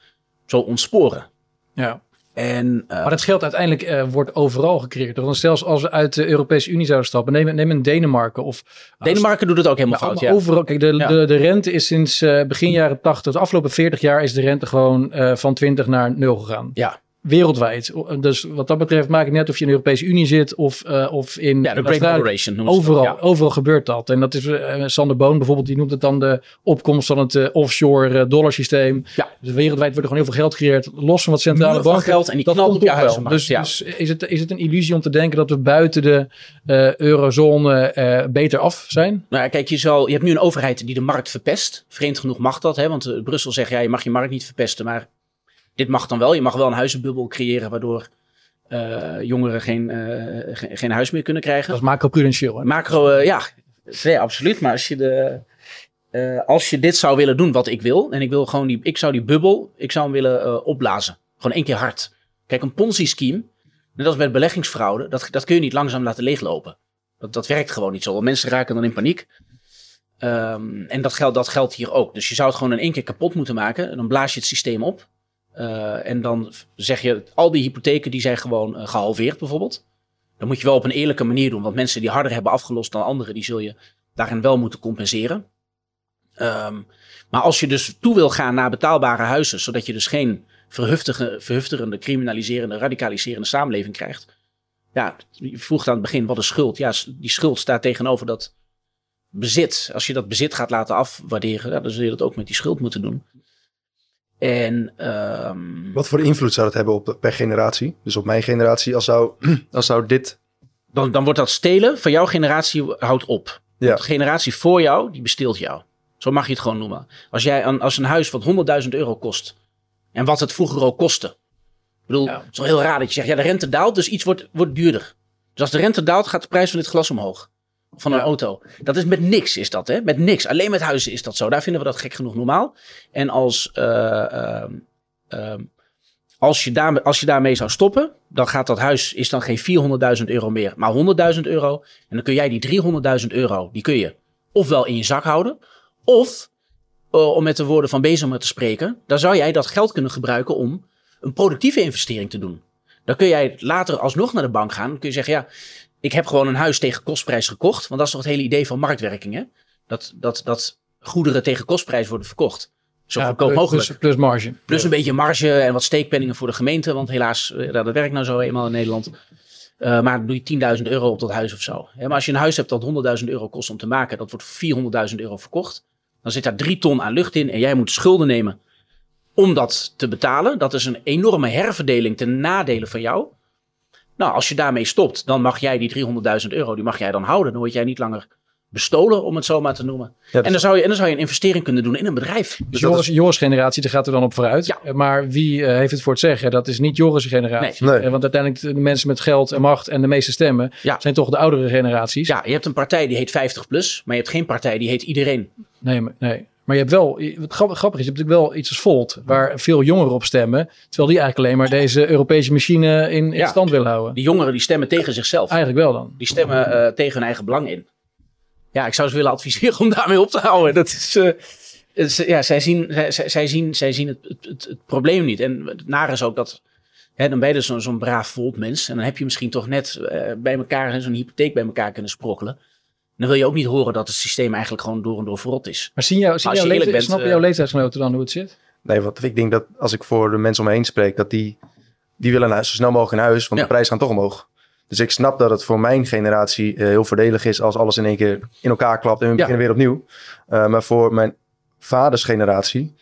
zo ontsporen. Ja. En, eh, Maar dat geld uiteindelijk eh, wordt overal gecreëerd. Want zelfs als we uit de Europese Unie zouden stappen, neem, neem een Denemarken of Denemarken doet het ook helemaal fout. Ja. Overal. Kijk, de, Ja. de, de rente is sinds eh, begin jaren 80, de afgelopen 40 jaar is de rente gewoon van 20 naar 0 gegaan. Ja. Wereldwijd. Dus wat dat betreft maakt het net of je in de Europese Unie zit of, eh, of in ja, de Great het. Overal, Ja. overal gebeurt dat. En dat is eh, Sander Boon bijvoorbeeld, die noemt het dan de opkomst van het eh, offshore eh, dollarsysteem. Ja. Dus wereldwijd wordt er gewoon heel veel geld gecreëerd, los van wat centrale van banken. geld en die dat komt op wel. Dus, ja. dus is, het, is het een illusie om te denken dat we buiten de eh, eurozone eh, beter af zijn? Nou ja, kijk, je, zal, je hebt nu een overheid die de markt verpest. Vreemd genoeg mag dat, hè? want eh, Brussel zegt ja, je mag je markt niet verpesten. Maar dit mag dan wel. Je mag wel een huizenbubbel creëren waardoor eh, jongeren geen, eh, geen, geen huis meer kunnen krijgen. Dat is macro-prudentieel. Macro, eh, ja, nee, absoluut. Maar als je, de, als je dit zou willen doen wat ik wil, en ik wil gewoon die, ik zou die bubbel, ik zou hem willen opblazen. Gewoon één keer hard. Kijk, een Ponzi-scheme, net als met beleggingsfraude, dat, dat kun je niet langzaam laten leeglopen. Dat, dat werkt gewoon niet zo. Want mensen raken dan in paniek. Ehm, en dat geldt, dat geldt hier ook. Dus je zou het gewoon in één keer kapot moeten maken. En dan blaas je het systeem op. Eh, en dan zeg je, al die hypotheken die zijn gewoon eh, gehalveerd bijvoorbeeld. Dat moet je wel op een eerlijke manier doen. Want mensen die harder hebben afgelost dan anderen, die zul je daarin wel moeten compenseren. Ehm, maar als je dus toe wil gaan naar betaalbare huizen, zodat je dus geen verhufterende, criminaliserende, radicaliserende samenleving krijgt. Ja, je vroeg aan het begin, wat is schuld? Ja, die schuld staat tegenover dat bezit. Als je dat bezit gaat laten afwaarderen, dan zul je dat ook met die schuld moeten doen. En ehm, Wat voor invloed zou dat hebben op per generatie? Dus op mijn generatie, als zou, [clears throat] als zou dit... dan, dan wordt dat stelen van jouw generatie houdt op. Ja. De generatie voor jou, die besteelt jou. Zo mag je het gewoon noemen. Als, jij een, als een huis wat 100.000 euro kost. En wat het vroeger ook kostte. Ik bedoel, Ja. het is wel heel raar dat je zegt, ja, de rente daalt, dus iets wordt, wordt duurder. Dus als de rente daalt, gaat de prijs van dit glas omhoog. Van een Ja. auto. Dat is met niks, is dat, hè? Met niks. Alleen met huizen is dat zo. Daar vinden we dat gek genoeg normaal. En als, eh, ehm, ehm, als, je daar, als je daarmee zou stoppen, dan gaat dat huis, is dan geen 400.000 euro meer, maar 100.000 euro. En dan kun jij die 300.000 euro, die kun je ofwel in je zak houden, of, eh, om met de woorden van Bezemer te spreken, dan zou jij dat geld kunnen gebruiken om een productieve investering te doen. Dan kun jij later alsnog naar de bank gaan. Dan kun je zeggen, ja, ik heb gewoon een huis tegen kostprijs gekocht. Want dat is toch het hele idee van marktwerking, hè? Dat, dat, dat goederen tegen kostprijs worden verkocht. Zo Ja, goedkoop mogelijk. Plus, plus marge. Plus een beetje marge en wat steekpenningen voor de gemeente. Want helaas, eh, dat werkt nou zo eenmaal in Nederland. Eh, maar dan doe je 10.000 euro op dat huis of zo. Hè, maar als je een huis hebt dat 100.000 euro kost om te maken. Dat wordt voor 400.000 euro verkocht. Dan zit daar drie ton aan lucht in. En jij moet schulden nemen om dat te betalen. Dat is een enorme herverdeling ten nadele van jou. Nou, als je daarmee stopt, dan mag jij die 300.000 euro, die mag jij dan houden. Dan word jij niet langer bestolen, om het zo maar te noemen. Ja, dus- En, dan zou je, en dan zou je een investering kunnen doen in een bedrijf. Dus dat Joris, Joris generatie, daar gaat er dan op vooruit. Ja. Eh, Maar wie eh, heeft het voor het zeggen? Dat is niet Joris generatie. Nee. Eh, want uiteindelijk de mensen met geld en macht en de meeste stemmen Ja. zijn toch de oudere generaties. Ja, je hebt een partij die heet 50 plus, maar je hebt geen partij die heet iedereen. Nee, maar- nee. Maar je hebt wel, wat grappig, is, je hebt natuurlijk wel iets als Volt, waar veel jongeren op stemmen. Terwijl die eigenlijk alleen maar deze Europese machine in, in Ja. stand willen houden. Die jongeren die stemmen tegen zichzelf. Eigenlijk wel dan. Die stemmen eh, tegen hun eigen belang in. Ja, ik zou ze willen adviseren om daarmee op te houden. Dat is, eh, ja, zij zien, zij, zij- zien, zij zien het, het, het, het probleem niet. En het nare is ook dat, hè, dan ben je dus zo'n braaf voltmens. En dan heb je misschien toch net eh, bij elkaar zo'n hypotheek bij elkaar kunnen sprokkelen. Dan wil je ook niet horen dat het systeem eigenlijk gewoon door en door verrot is. Maar zien jou, zien Als je jouw leeftijd, bent, snappen eh, jouw leeftijdsgenoten dan hoe het zit? Nee, want ik denk dat als ik voor de mensen om me heen spreek, dat die, die willen naar, zo snel mogelijk in huis, want Ja. de prijzen gaan toch omhoog. Dus ik snap dat het voor mijn generatie eh, heel voordelig is als alles in één keer in elkaar klapt en we Ja. beginnen weer opnieuw. Eh, maar voor mijn vaders generatie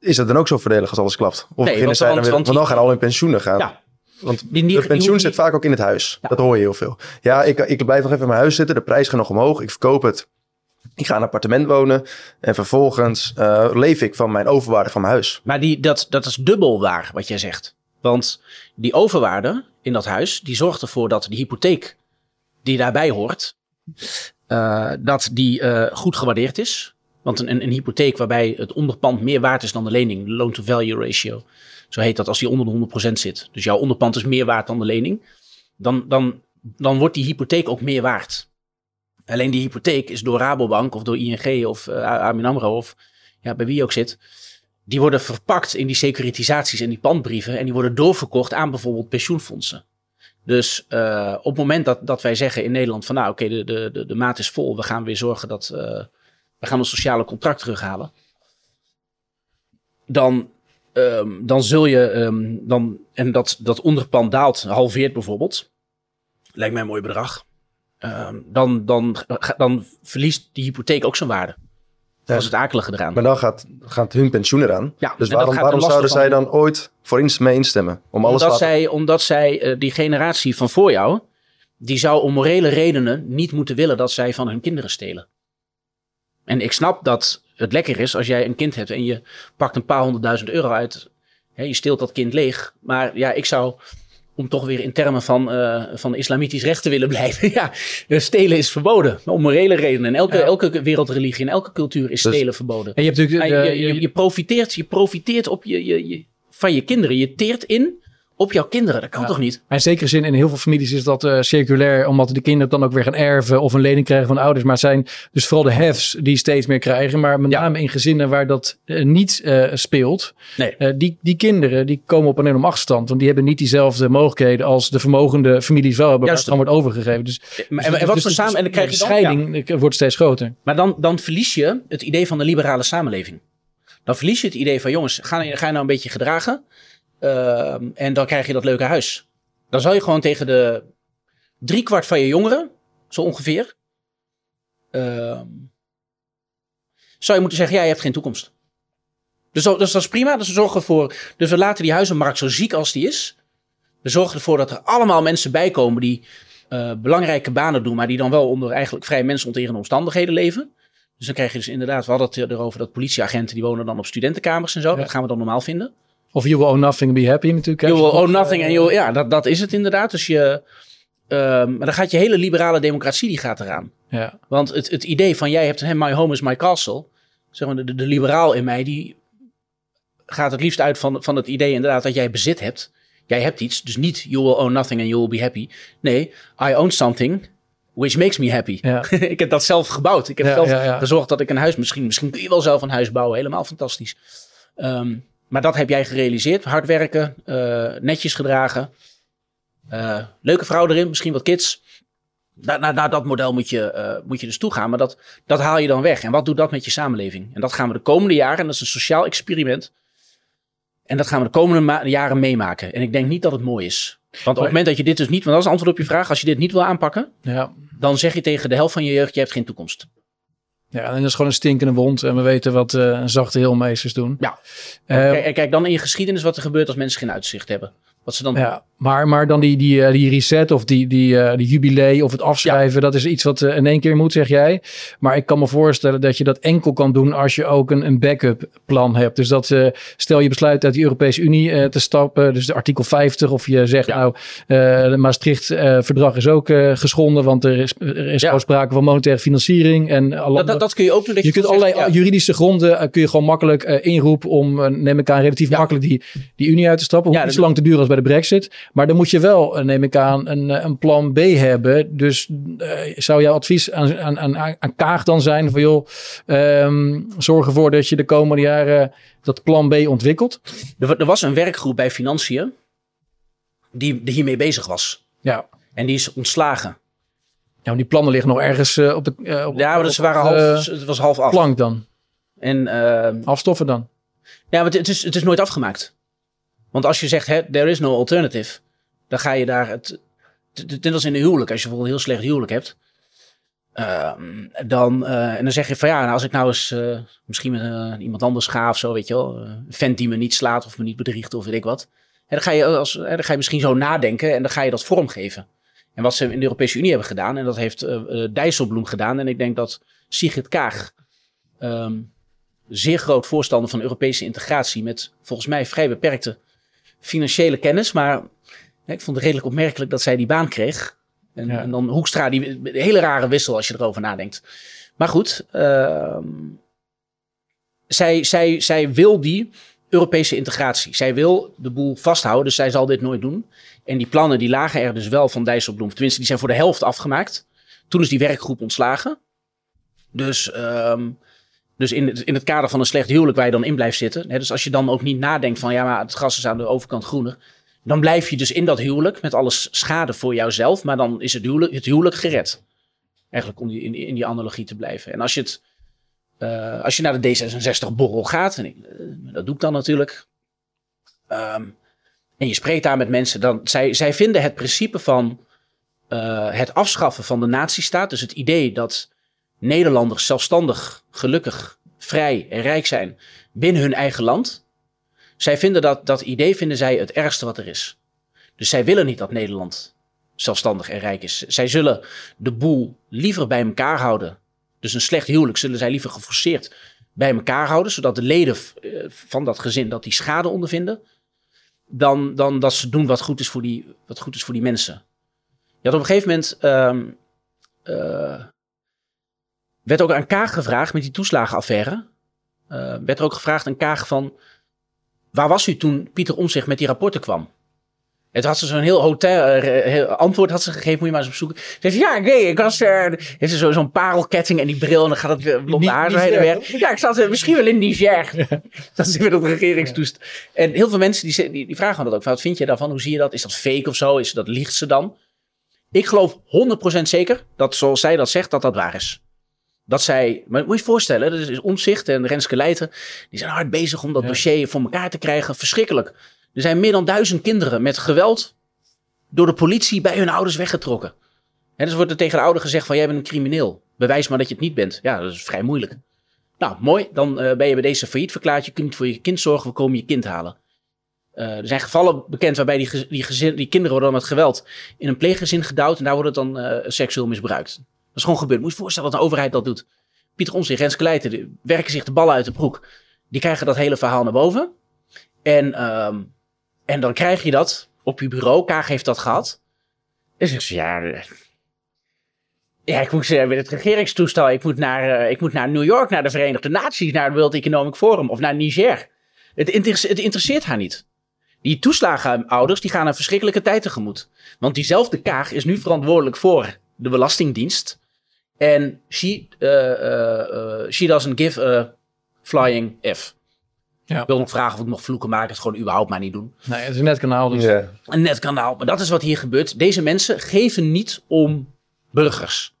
is het dan ook zo voordelig als alles klapt. Of beginnen want- zij dan want- weer, want want dan die- gaan al in pensioenen gaan. Ja. Want het pensioen zit vaak ook in het huis. Ja. Dat hoor je heel veel. Ja, ik, ik blijf nog even in mijn huis zitten. De prijs gaat nog omhoog. Ik verkoop het. Ik ga in een appartement wonen. En vervolgens eh, leef ik van mijn overwaarde van mijn huis. Maar die, dat, dat is dubbel waar wat jij zegt. Want die overwaarde in dat huis, die zorgt ervoor dat de hypotheek die daarbij hoort, eh, dat die eh, goed gewaardeerd is. Want een, een, een hypotheek waarbij het onderpand meer waard is dan de lening, de loan-to-value ratio, zo heet dat als die onder de 100% zit. Dus jouw onderpand is meer waard dan de lening. Dan, dan, dan wordt die hypotheek ook meer waard. Alleen die hypotheek is door Rabobank of door ING of ABN AMRO of ja, bij wie ook zit, die worden verpakt in die securitisaties en die pandbrieven. En die worden doorverkocht aan bijvoorbeeld pensioenfondsen. Dus eh, op het moment dat, dat wij zeggen in Nederland van nou oké, de, de, de, de maat is vol. We gaan weer zorgen dat eh, we gaan ons sociale contract terughalen. Dan, ehm, dan zul je, ehm, dan, en dat, dat onderpand daalt, halveert bijvoorbeeld. Lijkt mij een mooi bedrag. Ehm, dan, dan, dan verliest die hypotheek ook zijn waarde. Dat is het akelige eraan. Maar dan gaat, gaat hun pensioen eraan. Ja, dus waarom, waarom zouden zij dan ooit voor iets mee instemmen? Om alles omdat, zij, omdat zij, eh, die generatie van voor jou, die zou om morele redenen niet moeten willen dat zij van hun kinderen stelen. En ik snap dat het lekker is als jij een kind hebt en je pakt een paar honderdduizend euro uit. Hè, je steelt dat kind leeg. Maar ja, ik zou, om toch weer in termen van, eh, van islamitisch recht te willen blijven. [laughs] ja, eh, stelen is verboden. Om morele redenen. En elke, Ja. elke wereldreligie en elke cultuur is Dus- stelen verboden. En je hebt natuurlijk de, je, je, je profiteert, je profiteert op je, je, je, van je kinderen. Je teert in op jouw kinderen. Dat kan Ja. toch niet? Maar in zekere zin, in heel veel families is dat eh, circulair, omdat de kinderen dan ook weer gaan erven of een lening krijgen van ouders. Maar het zijn dus vooral de hefs die steeds meer krijgen. Maar met Ja. name in gezinnen waar dat eh, niet eh, speelt, Nee. eh, die, die kinderen die komen op een enorm achterstand. Want die hebben niet diezelfde mogelijkheden als de vermogende families wel hebben, waar het Juist. gewoon wordt overgegeven. Dus, Maar, en, en wat voor samen... En dan krijg de je dan, ja. scheiding wordt steeds groter. Maar dan, dan verlies je het idee van de liberale samenleving. Dan verlies je het idee van jongens, ga, ga je nou een beetje gedragen. Ehm, en dan krijg je dat leuke huis. Dan zou je gewoon tegen de driekwart van je jongeren, zo ongeveer. ehm, zou je moeten zeggen, ja, je hebt geen toekomst. Dus, dat- dus dat is prima. Dus we zorgen ervoor. Dus we laten die huizenmarkt zo ziek als die is. We zorgen ervoor dat er allemaal mensen bij komen die eh, belangrijke banen doen, maar die dan wel onder eigenlijk vrij mensonterende omstandigheden leven. Dus dan krijg je dus inderdaad, we hadden het erover dat politieagenten die wonen dan op studentenkamers en zo. Ja. Dat gaan we dan normaal vinden. Of you will own nothing, be happy natuurlijk. hè. You will own Eh, nothing en you, ja, dat, dat is het inderdaad. Dus je, ehm, maar dan gaat je hele liberale democratie die gaat eraan. Ja. Want het, het idee van jij hebt een my home is my castle. Zeg maar, de, de, liberaal in mij die gaat het liefst uit van, van het idee inderdaad dat jij bezit hebt. Jij hebt iets, dus niet you will own nothing and you will be happy. Nee, I own something which makes me happy. Ja. [laughs] ik heb dat zelf gebouwd. Ik heb Ja, zelf gezorgd dat ik een huis, misschien, misschien kun je wel zelf een huis bouwen. Helemaal fantastisch. Ehm, maar dat heb jij gerealiseerd. Hard werken, eh, netjes gedragen. Eh, leuke vrouw erin, misschien wat kids. Naar, naar, naar dat model moet je, eh, moet je dus toegaan. Maar dat, dat haal je dan weg. En wat doet dat met je samenleving? En dat gaan we de komende jaren, en dat is een sociaal experiment. En dat gaan we de komende jaren meemaken. En ik denk niet dat het mooi is. Want op het moment dat je dit dus niet, want dat is antwoord op je vraag. Als je dit niet wil aanpakken, Ja. dan zeg je tegen de helft van je jeugd, je hebt geen toekomst. Ja, en dat is gewoon een stinkende wond. En we weten wat eh zachte heelmeesters doen. Ja. Eh, kijk, en kijk dan in je geschiedenis wat er gebeurt als mensen geen uitzicht hebben. Wat ze dan Ja, maar, maar dan die, die, eh, die reset of die, die, eh, die jubilee of het afschrijven, dat is iets wat eh, in één keer moet, zeg jij. Maar ik kan me voorstellen dat je dat enkel kan doen als je ook een, een backup plan hebt. Dus dat eh, stel je besluit uit de Europese Unie te stappen, dus de artikel 50, of je zegt Ja. nou, de Maastricht-verdrag is ook geschonden, want er is, er is Ja. sprake van monetaire financiering. En alle, dat, dat, dat kun je ook doen. Dat je kunt allerlei juridische gronden kun je gewoon makkelijk inroepen om, neem ik aan, relatief makkelijk die, die Unie uit te stappen. Hoeft Ja, zo lang te duren als bij de Brexit. Maar dan moet je wel, eh, neem ik aan, een, eh, een plan B hebben. Dus eh, zou jouw advies aan, aan, aan, aan Kaag dan zijn van joh, ehm, zorg ervoor dat je de komende jaren dat plan B ontwikkelt? Er, er was een werkgroep bij Financiën die, die hiermee bezig was. Ja. En die is ontslagen. Ja, maar die plannen liggen nog ergens op de op, Ja, maar ze waren half, het was half af. plank dan. En eh, Afstoffen dan. ja, maar het, het is, het is nooit afgemaakt. Want als je zegt, hè, there is no alternative, dan ga je daar het. Net als in een huwelijk, als je bijvoorbeeld een heel slecht huwelijk hebt. ehm, dan, eh, en dan zeg je van ja, nou, als ik nou eens eh, misschien met eh, iemand anders ga of zo, weet je wel. een vent die me niet slaat of me niet bedriegt of weet ik wat. Dan, ga je als, dan ga je misschien zo nadenken en dan ga je dat vormgeven. En wat ze in de Europese Unie hebben gedaan, en dat heeft Dijsselbloem gedaan. En ik denk dat Sigrid Kaag, ehm, zeer groot voorstander van Europese integratie, met volgens mij vrij beperkte financiële kennis. Maar hè, ik vond het redelijk opmerkelijk dat zij die baan kreeg. En, Ja. en dan Hoekstra, die hele rare wissel als je erover nadenkt. Maar goed, ehm, zij, zij, zij wil die Europese integratie. Zij wil de boel vasthouden, dus zij zal dit nooit doen. En die plannen die lagen er dus wel van Dijsselbloem. Tenminste, die zijn voor de helft afgemaakt. Toen is die werkgroep ontslagen. Dus, ehm, dus in, het, in het kader van een slecht huwelijk waar je dan in blijft zitten. Hè, dus als je dan ook niet nadenkt van ja, maar het gras is aan de overkant groener. Dan blijf je dus in dat huwelijk met alles schade voor jouzelf. Maar dan is het huwelijk, het huwelijk gered. Eigenlijk om in, in die analogie te blijven. En als je, het, eh, als je naar de D66-borrel gaat, en eh, dat doe ik dan natuurlijk. ehm, en je spreekt daar met mensen, dan zij, zij vinden het principe van eh, het afschaffen van de nazistaat, dus het idee dat Nederlanders zelfstandig, gelukkig, vrij en rijk zijn binnen hun eigen land. Zij vinden dat, dat idee vinden zij het ergste wat er is. Dus zij willen niet dat Nederland zelfstandig en rijk is. Zij zullen de boel liever bij elkaar houden. Dus een slecht huwelijk zullen zij liever geforceerd bij elkaar houden, zodat de leden eh, van dat gezin dat die schade ondervinden, dan, dan dat ze doen wat goed is voor die, wat goed is voor die mensen. Je had op een gegeven moment eh, werd ook aan Kaag gevraagd met die toeslagenaffaire. eh, werd er ook gevraagd aan Kaag van... waar was u toen Pieter Omtzigt met die rapporten kwam? Het had ze zo'n heel hotel eh, antwoord had ze gegeven, moet je maar eens opzoeken. Ze zei, ja, nee, ik was er. Heeft ze zo- zo'n parelketting en die bril en dan gaat het weer blonde haar zo Niger, heen en weer. Ja, ik zat misschien wel in Niger. Dat is weer de regeringstoest. En heel veel mensen die, die, die vragen dat ook. Van, wat vind je daarvan? Hoe zie je dat? Is dat fake of zo? Is dat liegt ze dan? Ik geloof 100% zeker dat zoals zij dat zegt, dat dat waar is. Dat zij, maar moet je je voorstellen, dat is Omtzigt en Renske Leijten, die zijn hard bezig om dat Ja. dossier voor elkaar te krijgen. Verschrikkelijk. Er zijn meer dan duizend kinderen met geweld door de politie bij hun ouders weggetrokken. En dus wordt er tegen de ouder gezegd van jij bent een crimineel. Bewijs maar dat je het niet bent. Ja, dat is vrij moeilijk. Nou, mooi. Dan eh, ben je bij deze failliet verklaard. Je kunt niet voor je kind zorgen. We komen je kind halen. Eh, er zijn gevallen bekend waarbij die, die, gezin, die kinderen worden dan met geweld in een pleeggezin gedouwd. En daar wordt het dan eh, seksueel misbruikt. Dat is gewoon gebeurd. Moet je voorstellen dat een overheid dat doet. Pieter Omtzigt, Renske Leijten, die werken zich de ballen uit de broek. Die krijgen dat hele verhaal naar boven. En, ehm, en dan krijg je dat op je bureau. Kaag heeft dat gehad. En zegt ze, ja... Ja, ik moet eh, met het regeringstoestel. Ik moet, naar, eh, ik moet naar New York, naar de Verenigde Naties, naar het World Economic Forum of naar Niger. Het, het interesseert haar niet. Die toeslagenouders die gaan een verschrikkelijke tijd tegemoet. Want diezelfde Kaag is nu verantwoordelijk voor de Belastingdienst. En she, eh, eh, eh, she doesn't give a flying F. Ja. Ik wil nog vragen of ik nog vloeken maak. Het gewoon überhaupt maar niet doen. Nee, het is een net kanaal. Dus. Een netkanaal. Maar dat is wat hier gebeurt. Deze mensen geven niet om burgers.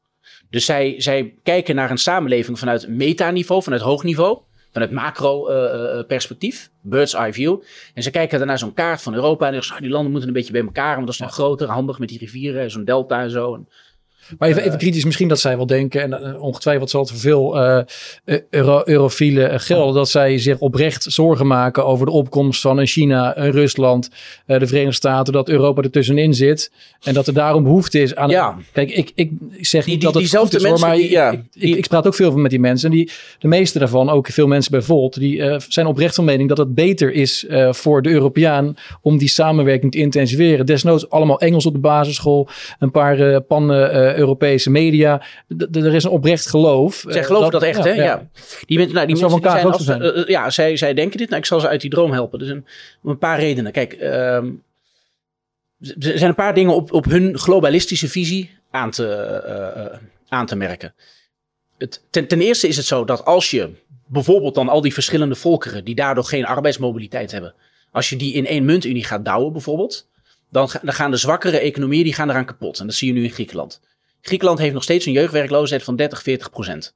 Dus zij, zij kijken naar een samenleving vanuit metaniveau, vanuit hoog niveau, vanuit macro-perspectief, bird's eye view. En ze kijken dan naar zo'n kaart van Europa en zeggen, ze, "Ah, die landen moeten een beetje bij elkaar, want dat is dan groter, handig met die rivieren, zo'n delta en zo. En Maar even, even kritisch, misschien dat zij wel denken, en eh, ongetwijfeld zal het voor veel eh, euro, eurofielen eh, gelden, dat zij zich oprecht zorgen maken over de opkomst van een China, een Rusland, eh, de Verenigde Staten, dat Europa er tussenin zit. En dat er daarom behoefte is aan. Ja. Kijk, ik, ik zeg Die- niet die- dat het diezelfde hoor, mensen maar die- ja, ik, ik, ik praat ook veel met die mensen. En die, de meeste daarvan, ook veel mensen bij Volt, die eh, zijn oprecht van mening dat het beter is eh, voor de Europeaan om die samenwerking te intensiveren. Desnoods allemaal Engels op de basisschool, een paar eh pan-Europese media. D- er is een oprecht geloof. Zij eh, geloven dat, echt, hè? Ja. Die, men- nou, die mensen die zijn als, zijn. eh, ja, zij, zij denken dit. Nou, ik zal ze uit die droom helpen. Dus een, om een paar redenen. Kijk, ehm, er zijn een paar dingen op, op hun globalistische visie aan te, aan te merken. Het, ten, ten eerste is het zo dat als je bijvoorbeeld dan al die verschillende volkeren die daardoor geen arbeidsmobiliteit hebben, als je die in één muntunie gaat douwen bijvoorbeeld, dan gaan de zwakkere economieën die gaan eraan kapot. En dat zie je nu in Griekenland. Griekenland heeft nog steeds een jeugdwerkloosheid van 30, 40 procent.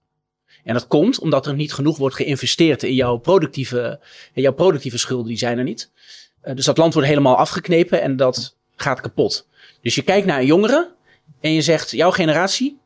En dat komt omdat er niet genoeg wordt geïnvesteerd in jouw productieve, in jouw productieve schulden, die zijn er niet. Eh, dus dat land wordt helemaal afgeknepen en dat gaat kapot. Dus je kijkt naar een jongere en je zegt, jouw generatie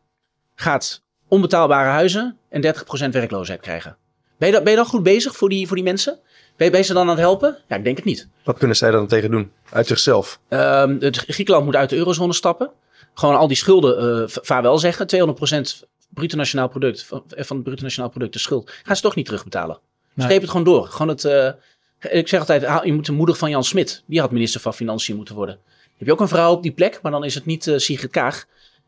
gaat onbetaalbare huizen en 30% werkloosheid krijgen. Ben je, dan, ben je dan goed bezig voor die, voor die mensen? Ben je, ben je ze dan aan het helpen? Ja, ik denk het niet. Wat kunnen zij dan tegen doen? Uit zichzelf. Ehm, het Griekenland moet uit de eurozone stappen. Gewoon al die schulden, eh, va- vaarwel zeggen. 200% bruto nationaal product, van, van het bruto nationaal product, de schuld. Gaan ze toch niet terugbetalen. Nee. Streep het gewoon door. Gewoon het, eh, ik zeg altijd, je moet de moeder van Jan Smit. Die had minister van Financiën moeten worden. Heb je ook een vrouw op die plek, maar dan is het niet eh Sigrid Kaag.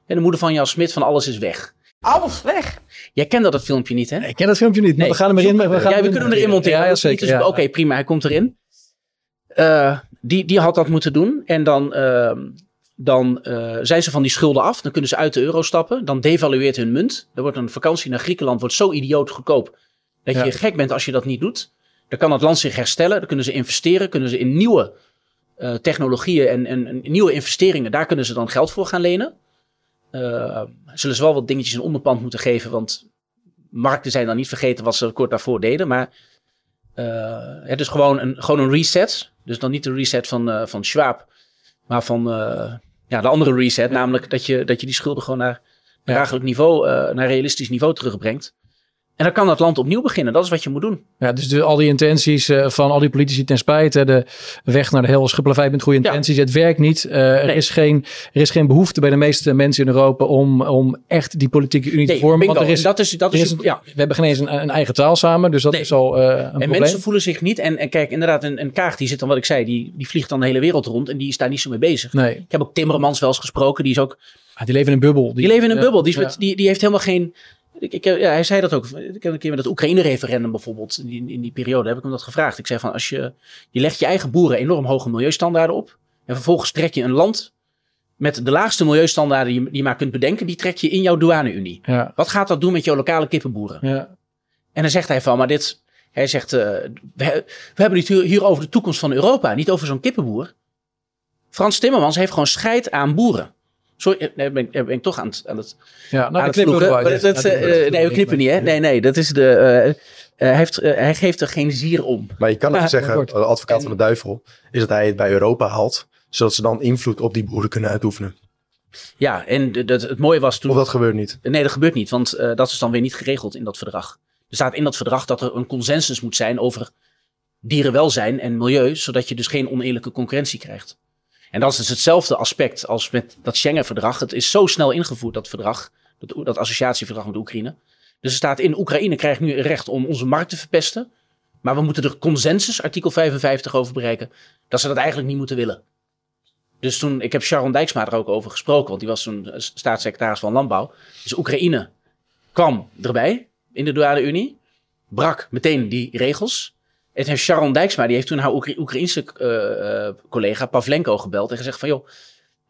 En de moeder van Jan Smit van alles is weg. Alles weg. Jij kent dat het filmpje niet, hè? Ik ken dat filmpje niet, maar Nee, we gaan hem erin. We, gaan ja, we kunnen hem erin monteren. Ja, zeker. dus ja. Oké, prima, hij komt erin. Eh, die, die had dat moeten doen. En dan, ehm, dan eh, zijn ze van die schulden af. Dan kunnen ze uit de euro stappen. Dan devalueert hun munt. Er wordt een vakantie naar Griekenland wordt zo idioot goedkoop. Dat Ja. je gek bent als je dat niet doet. Dan kan het land zich herstellen. Dan kunnen ze investeren. Kunnen ze in nieuwe eh, technologieën en, en, en nieuwe investeringen. Daar kunnen ze dan geld voor gaan lenen. Eh, zullen ze wel wat dingetjes in onderpand moeten geven. Want markten zijn dan niet vergeten wat ze kort daarvoor deden. Maar het is gewoon een, gewoon een reset. Dus dan niet de reset van, van Schwab. Maar van eh, ja, de andere reset. Namelijk dat je, dat je die schulden gewoon naar Ja. draaglijk niveau, eh, naar realistisch niveau terugbrengt. En dan kan dat land opnieuw beginnen. Dat is wat je moet doen. Ja, dus de, al die intenties eh, van al die politici ten spijt. De weg naar de hel is geplaveid met goede Ja. intenties. Het werkt niet. Eh, er, is geen, er is geen behoefte bij de meeste mensen in Europa om, om echt die politieke unie te Nee, vormen. bingo. Want er is, dat is, dat is, ja. we hebben geen eens een, een eigen taal samen. Dus dat Nee. is al eh, een En probleem. mensen voelen zich niet. En, en kijk, inderdaad, een, een Kaag die zit dan, wat ik zei, die, die vliegt dan de hele wereld rond. En die is daar niet zo mee bezig. Nee, Ik heb ook Timmermans wel eens gesproken. Die is ook Ah, die leven in een bubbel. Die leven in een bubbel. Die, is met, die, die heeft helemaal geen. Ik, ik, ja, hij zei dat ook. Ik heb een keer met het Oekraïne-referendum bijvoorbeeld. In die, in die periode heb ik hem dat gevraagd. Ik zei van als je. Je legt je eigen boeren enorm hoge milieustandaarden op. En vervolgens trek je een land. met de laagste milieustandaarden die je, die je maar kunt bedenken. die trek je in jouw douane-unie. Ja, Wat gaat dat doen met jouw lokale kippenboeren? ja. En dan zegt hij van. maar dit. Hij zegt. eh, we, we hebben het hier, hier over de toekomst van Europa. Niet over zo'n kippenboer. Frans Timmermans heeft gewoon scheid aan boeren. Sorry, nee, ben, ik- ben ik toch aan het, aan het ja nou, aan ik het vloeken. dat, eh, dat- nee, we knippen niet, hè? Nee, nee, dat is de. eh, eh, hij, heeft, eh, hij geeft er geen zier om. Maar je kan ook zeggen, de advocaat En- van de duivel, is dat hij het bij Europa haalt. Zodat ze dan invloed op die boeren kunnen uitoefenen. Ja, en de- dat, het mooie was toen. Of dat gebeurt niet. Nee, dat gebeurt niet, want eh, dat is dan weer niet geregeld in dat verdrag. Er staat in dat verdrag dat er een consensus moet zijn over dierenwelzijn en milieu, zodat je dus geen oneerlijke concurrentie krijgt. En dat is hetzelfde aspect als met dat Schengen-verdrag. Het is zo snel ingevoerd, dat verdrag, dat, dat associatieverdrag met Oekraïne. Dus er staat in, Oekraïne krijgt nu recht om onze markt te verpesten. Maar we moeten er consensus, artikel 55, over bereiken, dat ze dat eigenlijk niet moeten willen. Dus toen, ik heb Sharon Dijksma er ook over gesproken, want die was toen eh, staatssecretaris van Landbouw. Dus Oekraïne kwam erbij in de douane-Unie, brak meteen die regels. En heeft Sharon Dijksma, die heeft toen haar Oekra- Oekraïense eh, eh, collega Pavlenko gebeld en gezegd van joh,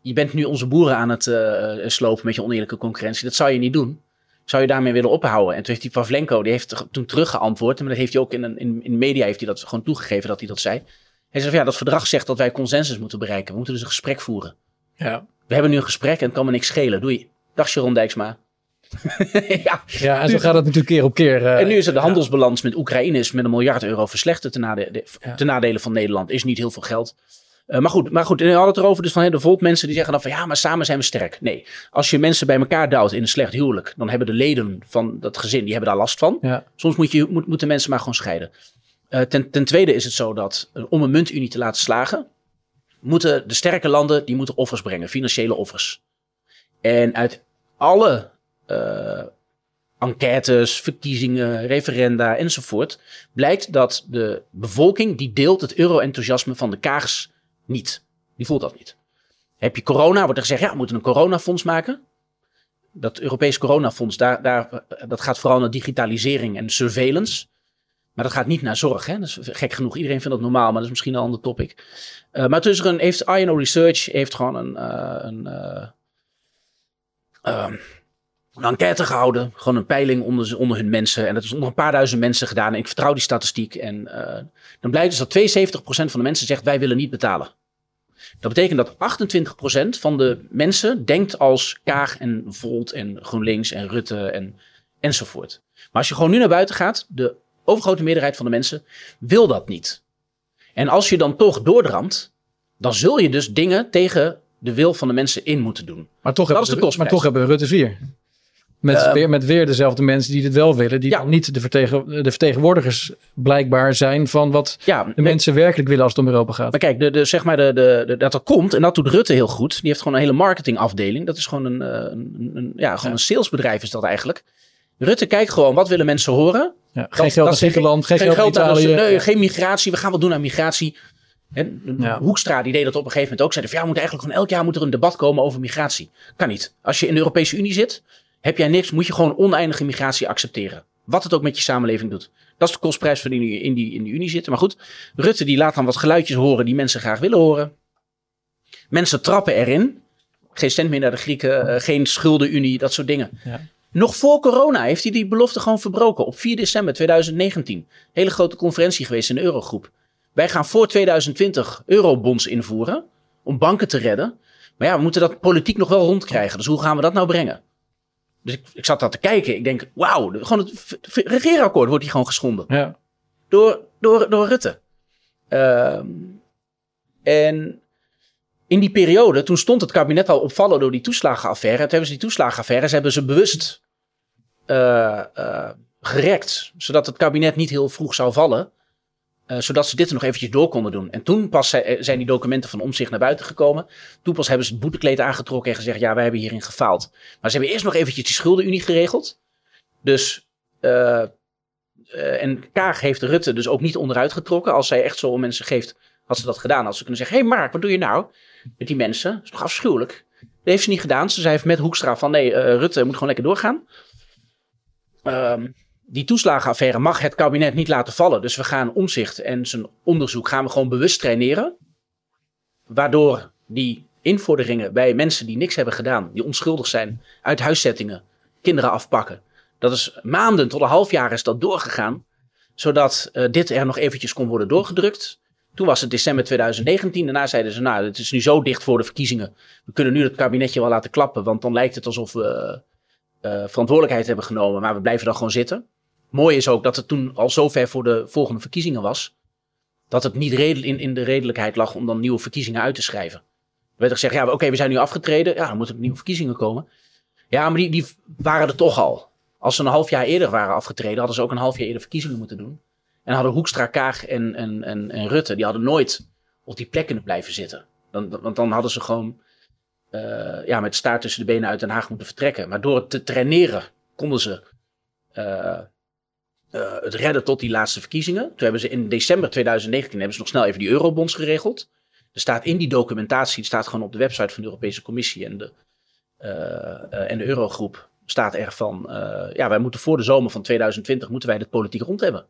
je bent nu onze boeren aan het eh, slopen met je oneerlijke concurrentie. Dat zou je niet doen. Zou je daarmee willen ophouden? En toen heeft die Pavlenko, die heeft toen teruggeantwoord. Maar dat heeft hij ook in, een, in, in media heeft hij dat gewoon toegegeven dat hij dat zei. Hij zei van ja, dat verdrag zegt dat wij consensus moeten bereiken. We moeten dus een gesprek voeren. Ja. We hebben nu een gesprek en het kan me niks schelen. Doei. Dag Sharon Dijksma. [laughs] ja. ja, en zo gaat het natuurlijk keer op keer. eh, En nu is er de handelsbalans met Oekraïne is met een miljard euro verslechterd ten, nade- de- Ja. ten nadele van Nederland. Is niet heel veel geld. Uh, maar goed, maar goed, we hadden het erover dus van hè, de volkmensen die zeggen dan van ja, maar samen zijn we sterk. Nee, als je mensen bij elkaar duwt in een slecht huwelijk, dan hebben de leden van dat gezin, die hebben daar last van. Ja. Soms moet je, moet, moeten mensen maar gewoon scheiden. Uh, ten, ten tweede is het zo dat om een muntunie te laten slagen, moeten de sterke landen, die moeten offers brengen, financiële offers. En uit alle enquêtes, verkiezingen, referenda enzovoort, blijkt dat de bevolking die deelt het euro-enthousiasme van de Kaars niet. Die voelt dat niet. Heb je corona, wordt er gezegd, ja, we moeten een coronafonds maken. Dat Europees coronafonds, daar, daar, dat gaat vooral naar digitalisering en surveillance. Maar dat gaat niet naar zorg. Hè? Dat is gek genoeg. Iedereen vindt dat normaal, maar dat is misschien een ander topic. Uh, maar tussen een, heeft INO Research heeft gewoon een, uh, een uh, een enquête gehouden. Gewoon een peiling onder, onder hun mensen. En dat is onder een paar duizend mensen gedaan. En ik vertrouw die statistiek. En uh, dan blijkt dus dat 72% van de mensen zegt wij willen niet betalen. Dat betekent dat 28% van de mensen denkt als Kaag en Volt en GroenLinks en Rutte en, enzovoort. Maar als je gewoon nu naar buiten gaat, de overgrote meerderheid van de mensen wil dat niet. En als je dan toch doordramt, dan zul je dus dingen tegen de wil van de mensen in moeten doen. Maar toch, dat hebben, is de we, maar toch hebben we Rutte 4. Met, Ehm, weer, met weer dezelfde mensen die dit wel willen. Die Ja. dan niet de, vertegen, de vertegenwoordigers blijkbaar zijn van wat Ja, de nee, mensen werkelijk willen als het om Europa gaat. Maar kijk, de, de, zeg maar de, de, de- dat er komt, en dat doet Rutte heel goed. Die heeft gewoon een hele marketingafdeling. Dat is gewoon een, eh, een, een, ja, gewoon Ja. een salesbedrijf is dat eigenlijk. Rutte kijkt gewoon, wat willen mensen horen? Ja, geen geld naar Griekenland, geen, geld naar Italië. nee, geen migratie. We gaan wat doen aan migratie. En Ja. Hoekstra die deed dat op een gegeven moment ook. Zei van, ja, moet eigenlijk gewoon elk jaar moet er een debat komen over migratie. Kan niet. Als je in de Europese Unie zit, heb jij niks, moet je gewoon oneindige migratie accepteren. Wat het ook met je samenleving doet. Dat is de kostprijs van in die, in die, in die Unie zitten. Maar goed, Rutte die laat dan wat geluidjes horen die mensen graag willen horen. Mensen trappen erin. Geen cent meer naar de Grieken, eh, geen schuldenunie, dat soort dingen. Ja. Nog voor corona heeft hij die belofte gewoon verbroken. Op 4 december 2019. Hele grote conferentie geweest in de Eurogroep. Wij gaan voor 2020 eurobonds invoeren. Om banken te redden. Maar ja, we moeten dat politiek nog wel rondkrijgen. Dus hoe gaan we dat nou brengen? Dus ik, ik zat daar te kijken. Ik denk, wauw, gewoon het regeerakkoord wordt hier gewoon geschonden Ja. door, door, door Rutte. Ehm, en in die periode, toen stond het kabinet al opvallen door die toeslagenaffaire. Toen hebben ze die toeslagenaffaire, ze hebben ze bewust eh, gerekt. Zodat het kabinet niet heel vroeg zou vallen. Eh, zodat ze dit er nog eventjes door konden doen. En toen pas zi- zijn die documenten van omzicht naar buiten gekomen. Toen pas hebben ze het boetekleed aangetrokken en gezegd: ja, wij hebben hierin gefaald. Maar ze hebben eerst nog eventjes die schuldenunie geregeld. Dus eh, eh, en Kaag heeft Rutte dus ook niet onderuit getrokken. Als zij echt zo om mensen geeft, had ze dat gedaan. Als ze kunnen zeggen, hey Mark, wat doe je nou met die mensen? Dat is toch afschuwelijk? Dat heeft ze niet gedaan. Ze zei met Hoekstra van, nee, eh, Rutte moet gewoon lekker doorgaan. Ehm, die toeslagenaffaire mag het kabinet niet laten vallen. Dus we gaan omzicht en zijn onderzoek gaan we gewoon bewust traineren. Waardoor die invorderingen bij mensen die niks hebben gedaan, die onschuldig zijn, uit huiszettingen, kinderen afpakken. Dat is maanden tot een half jaar is dat doorgegaan. Zodat eh, dit er nog eventjes kon worden doorgedrukt. Toen was het december 2019. Daarna zeiden ze, nou, het is nu zo dicht voor de verkiezingen. We kunnen nu het kabinetje wel laten klappen. Want dan lijkt het alsof we verantwoordelijkheid hebben genomen. Maar we blijven dan gewoon zitten. Mooi is ook dat het toen al zo ver voor de volgende verkiezingen was. Dat het niet in, in de redelijkheid lag om dan nieuwe verkiezingen uit te schrijven. Er werd er gezegd, ja, oké, we zijn nu afgetreden. Ja, dan moeten er nieuwe verkiezingen komen. Ja, maar die, die waren er toch al. Als ze een half jaar eerder waren afgetreden, hadden ze ook een half jaar eerder verkiezingen moeten doen. En hadden Hoekstra, Kaag en, en, en, en Rutte, die hadden nooit op die plek kunnen blijven zitten. Dan- want dan hadden ze gewoon eh, ja, met staart tussen de benen uit Den Haag moeten vertrekken. Maar door het te traineren konden ze eh, eh, het redden tot die laatste verkiezingen. Toen hebben ze in december 2019 hebben ze nog snel even die eurobonds geregeld. Er staat in die documentatie, het staat gewoon op de website van de Europese Commissie en de, en de Eurogroep, staat er van, ja, wij moeten voor de zomer van 2020 moeten wij dit politiek rond hebben.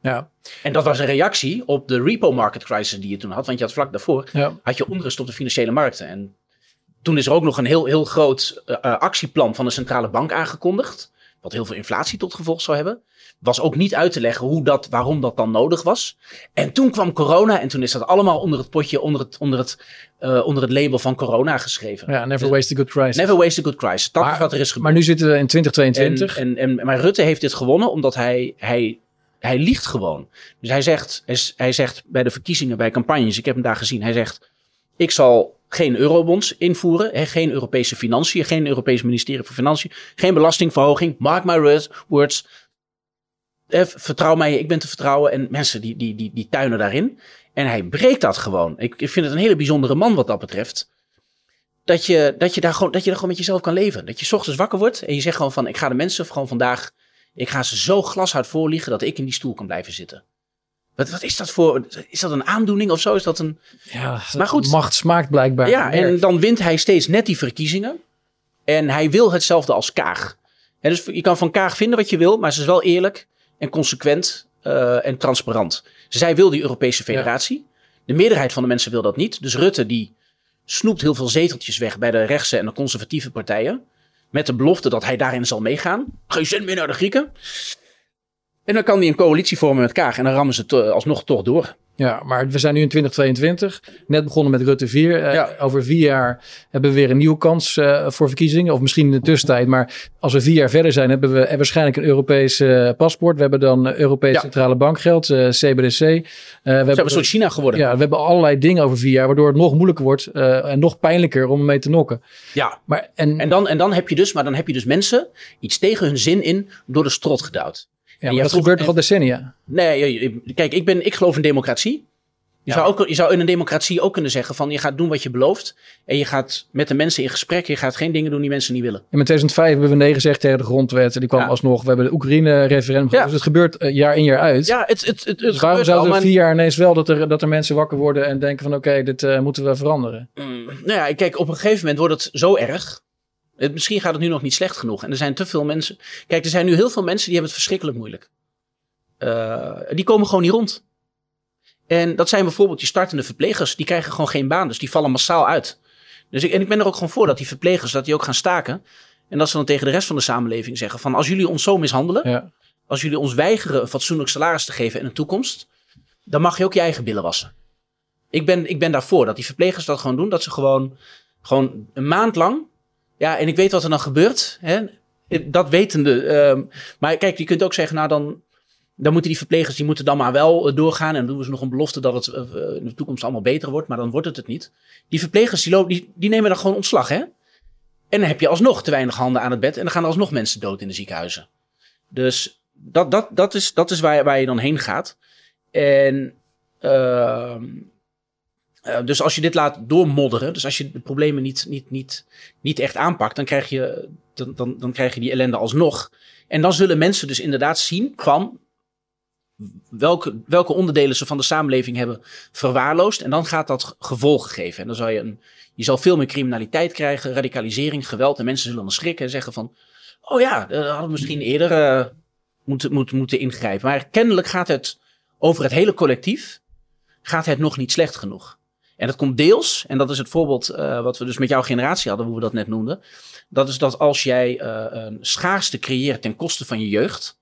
Ja. En dat was een reactie op de repo market crisis die je toen had. Want je had vlak daarvoor Ja. had je onrust op de financiële markten. En toen is er ook nog een heel, heel groot eh, eh, actieplan van de centrale bank aangekondigd. Wat heel veel inflatie tot gevolg zou hebben. Was ook niet uit te leggen hoe dat, waarom dat dan nodig was. En toen kwam corona en toen is dat allemaal onder het potje, onder het, onder het, eh, onder het label van corona geschreven. ja, never waste a good crisis. Never waste a good crisis. Dat Maar- is wat er is gebeurd. Maar nu zitten we in 2022. En, en, en, maar Rutte heeft dit gewonnen omdat hij, hij, hij liegt gewoon. Dus hij zegt, hij zegt bij de verkiezingen, bij campagnes, ik heb hem daar gezien, hij zegt, Ik zal geen eurobonds invoeren, geen Europese financiën, geen Europees ministerie voor Financiën, geen belastingverhoging. Mark my words. Eh, vertrouw mij, ik ben te vertrouwen. En mensen die, die, die, die tuinen daarin. En hij breekt dat gewoon. Ik, ik vind het een hele bijzondere man wat dat betreft. Dat je, dat, je daar gewoon, dat je daar gewoon met jezelf kan leven. Dat je ochtends wakker wordt en je zegt gewoon van... ik ga de mensen gewoon vandaag... ik ga ze zo glashard voorliegen dat ik in die stoel kan blijven zitten. Wat, wat is dat voor... Is dat een aandoening of zo? Is dat een... Ja, maar goed. Macht smaakt blijkbaar. Ja, en dan wint hij steeds net die verkiezingen. En hij wil hetzelfde als Kaag. En dus je kan van Kaag vinden wat je wil, maar ze is wel eerlijk en consequent uh, en transparant. Zij wil die Europese federatie. De meerderheid van de mensen wil dat niet. Dus Rutte die snoept heel veel zeteltjes weg bij de rechtse en de conservatieve partijen. Met de belofte dat hij daarin zal meegaan. Geen zin meer naar de Grieken. En dan kan hij een coalitie vormen met Kaag. En dan rammen ze alsnog toch door. Ja, maar we zijn nu in 2022. Net begonnen met Rutte 4. Uh, ja. Over vier jaar hebben we weer een nieuwe kans uh, voor verkiezingen. Of misschien in de tussentijd. Maar als we vier jaar verder zijn, hebben we waarschijnlijk een Europees uh, paspoort. We hebben dan Europees ja. Centrale Bankgeld, CBDC. we hebben een soort China geworden. Ja, we hebben allerlei dingen over vier jaar. Waardoor het nog moeilijker wordt en nog pijnlijker om mee te nokken. Ja, maar, en, en, dan, en dan heb je dus, maar dan heb je dus mensen iets tegen hun zin in door de strot gedouwd. Ja, dat gebeurt toch al decennia? Nee, kijk, ik, ben, ik geloof in democratie. Je, zou ook, je zou in een democratie ook kunnen zeggen van je gaat doen wat je belooft. En je gaat met de mensen in gesprek. Je gaat geen dingen doen die mensen niet willen. In 2005 hebben we nee gezegd tegen de grondwet. En die kwam alsnog. We hebben de Oekraïne-referendum ja. Dus het gebeurt eh, jaar in jaar uit. Ja, het, het, het, dus waarom er vier jaar ineens wel dat er, dat er mensen wakker worden en denken van oké, dit uh, moeten we veranderen? Mm, nou ja, kijk, op een gegeven moment wordt het zo erg. Het, misschien gaat het nu nog niet slecht genoeg. En er zijn te veel mensen. Kijk, er zijn nu heel veel mensen die hebben het verschrikkelijk moeilijk. Uh, die komen gewoon niet rond. En dat zijn bijvoorbeeld je startende verplegers. Die krijgen gewoon geen baan, dus die vallen massaal uit. Dus ik, en ik ben er ook gewoon voor dat die verplegers dat die ook gaan staken. En dat ze dan tegen de rest van de samenleving zeggen van als jullie ons zo mishandelen. Ja. Als jullie ons weigeren een fatsoenlijk salaris te geven in een toekomst. Dan mag je ook je eigen billen wassen. Ik ben, ik ben daarvoor dat die verplegers dat gewoon doen. Dat ze gewoon, gewoon een maand lang. Ja, en ik weet wat er dan gebeurt. Hè, dat wetende. Uh, maar kijk, je kunt ook zeggen, nou dan dan moeten die verplegers die moeten dan maar wel eh, doorgaan. En dan doen ze nog een belofte dat het eh, eh, in de toekomst allemaal beter wordt. Maar dan wordt het het niet. Die verplegers die, lopen, die, die nemen dan gewoon ontslag. Hè? En dan heb je alsnog te weinig handen aan het bed. En dan gaan er alsnog mensen dood in de ziekenhuizen. Dus dat, dat, dat is, dat is waar, waar je dan heen gaat. En uh, dus als je dit laat doormodderen, dus als je de problemen niet, niet, niet, niet echt aanpakt, dan krijg, je, dan, dan, dan krijg je die ellende alsnog. En dan zullen mensen dus inderdaad zien van welke, welke onderdelen ze van de samenleving hebben verwaarloosd. En dan gaat dat gevolgen geven. En dan zal je een, je zal veel meer criminaliteit krijgen, radicalisering, geweld. En mensen zullen dan schrikken en zeggen van, oh ja, dat hadden misschien eerder uh, moeten, moeten, moeten ingrijpen. Maar kennelijk gaat het over het hele collectief, gaat het nog niet slecht genoeg. En dat komt deels, en dat is het voorbeeld uh, wat we dus met jouw generatie hadden, hoe we dat net noemden. Dat is dat als jij uh, een schaarste creëert ten koste van je jeugd,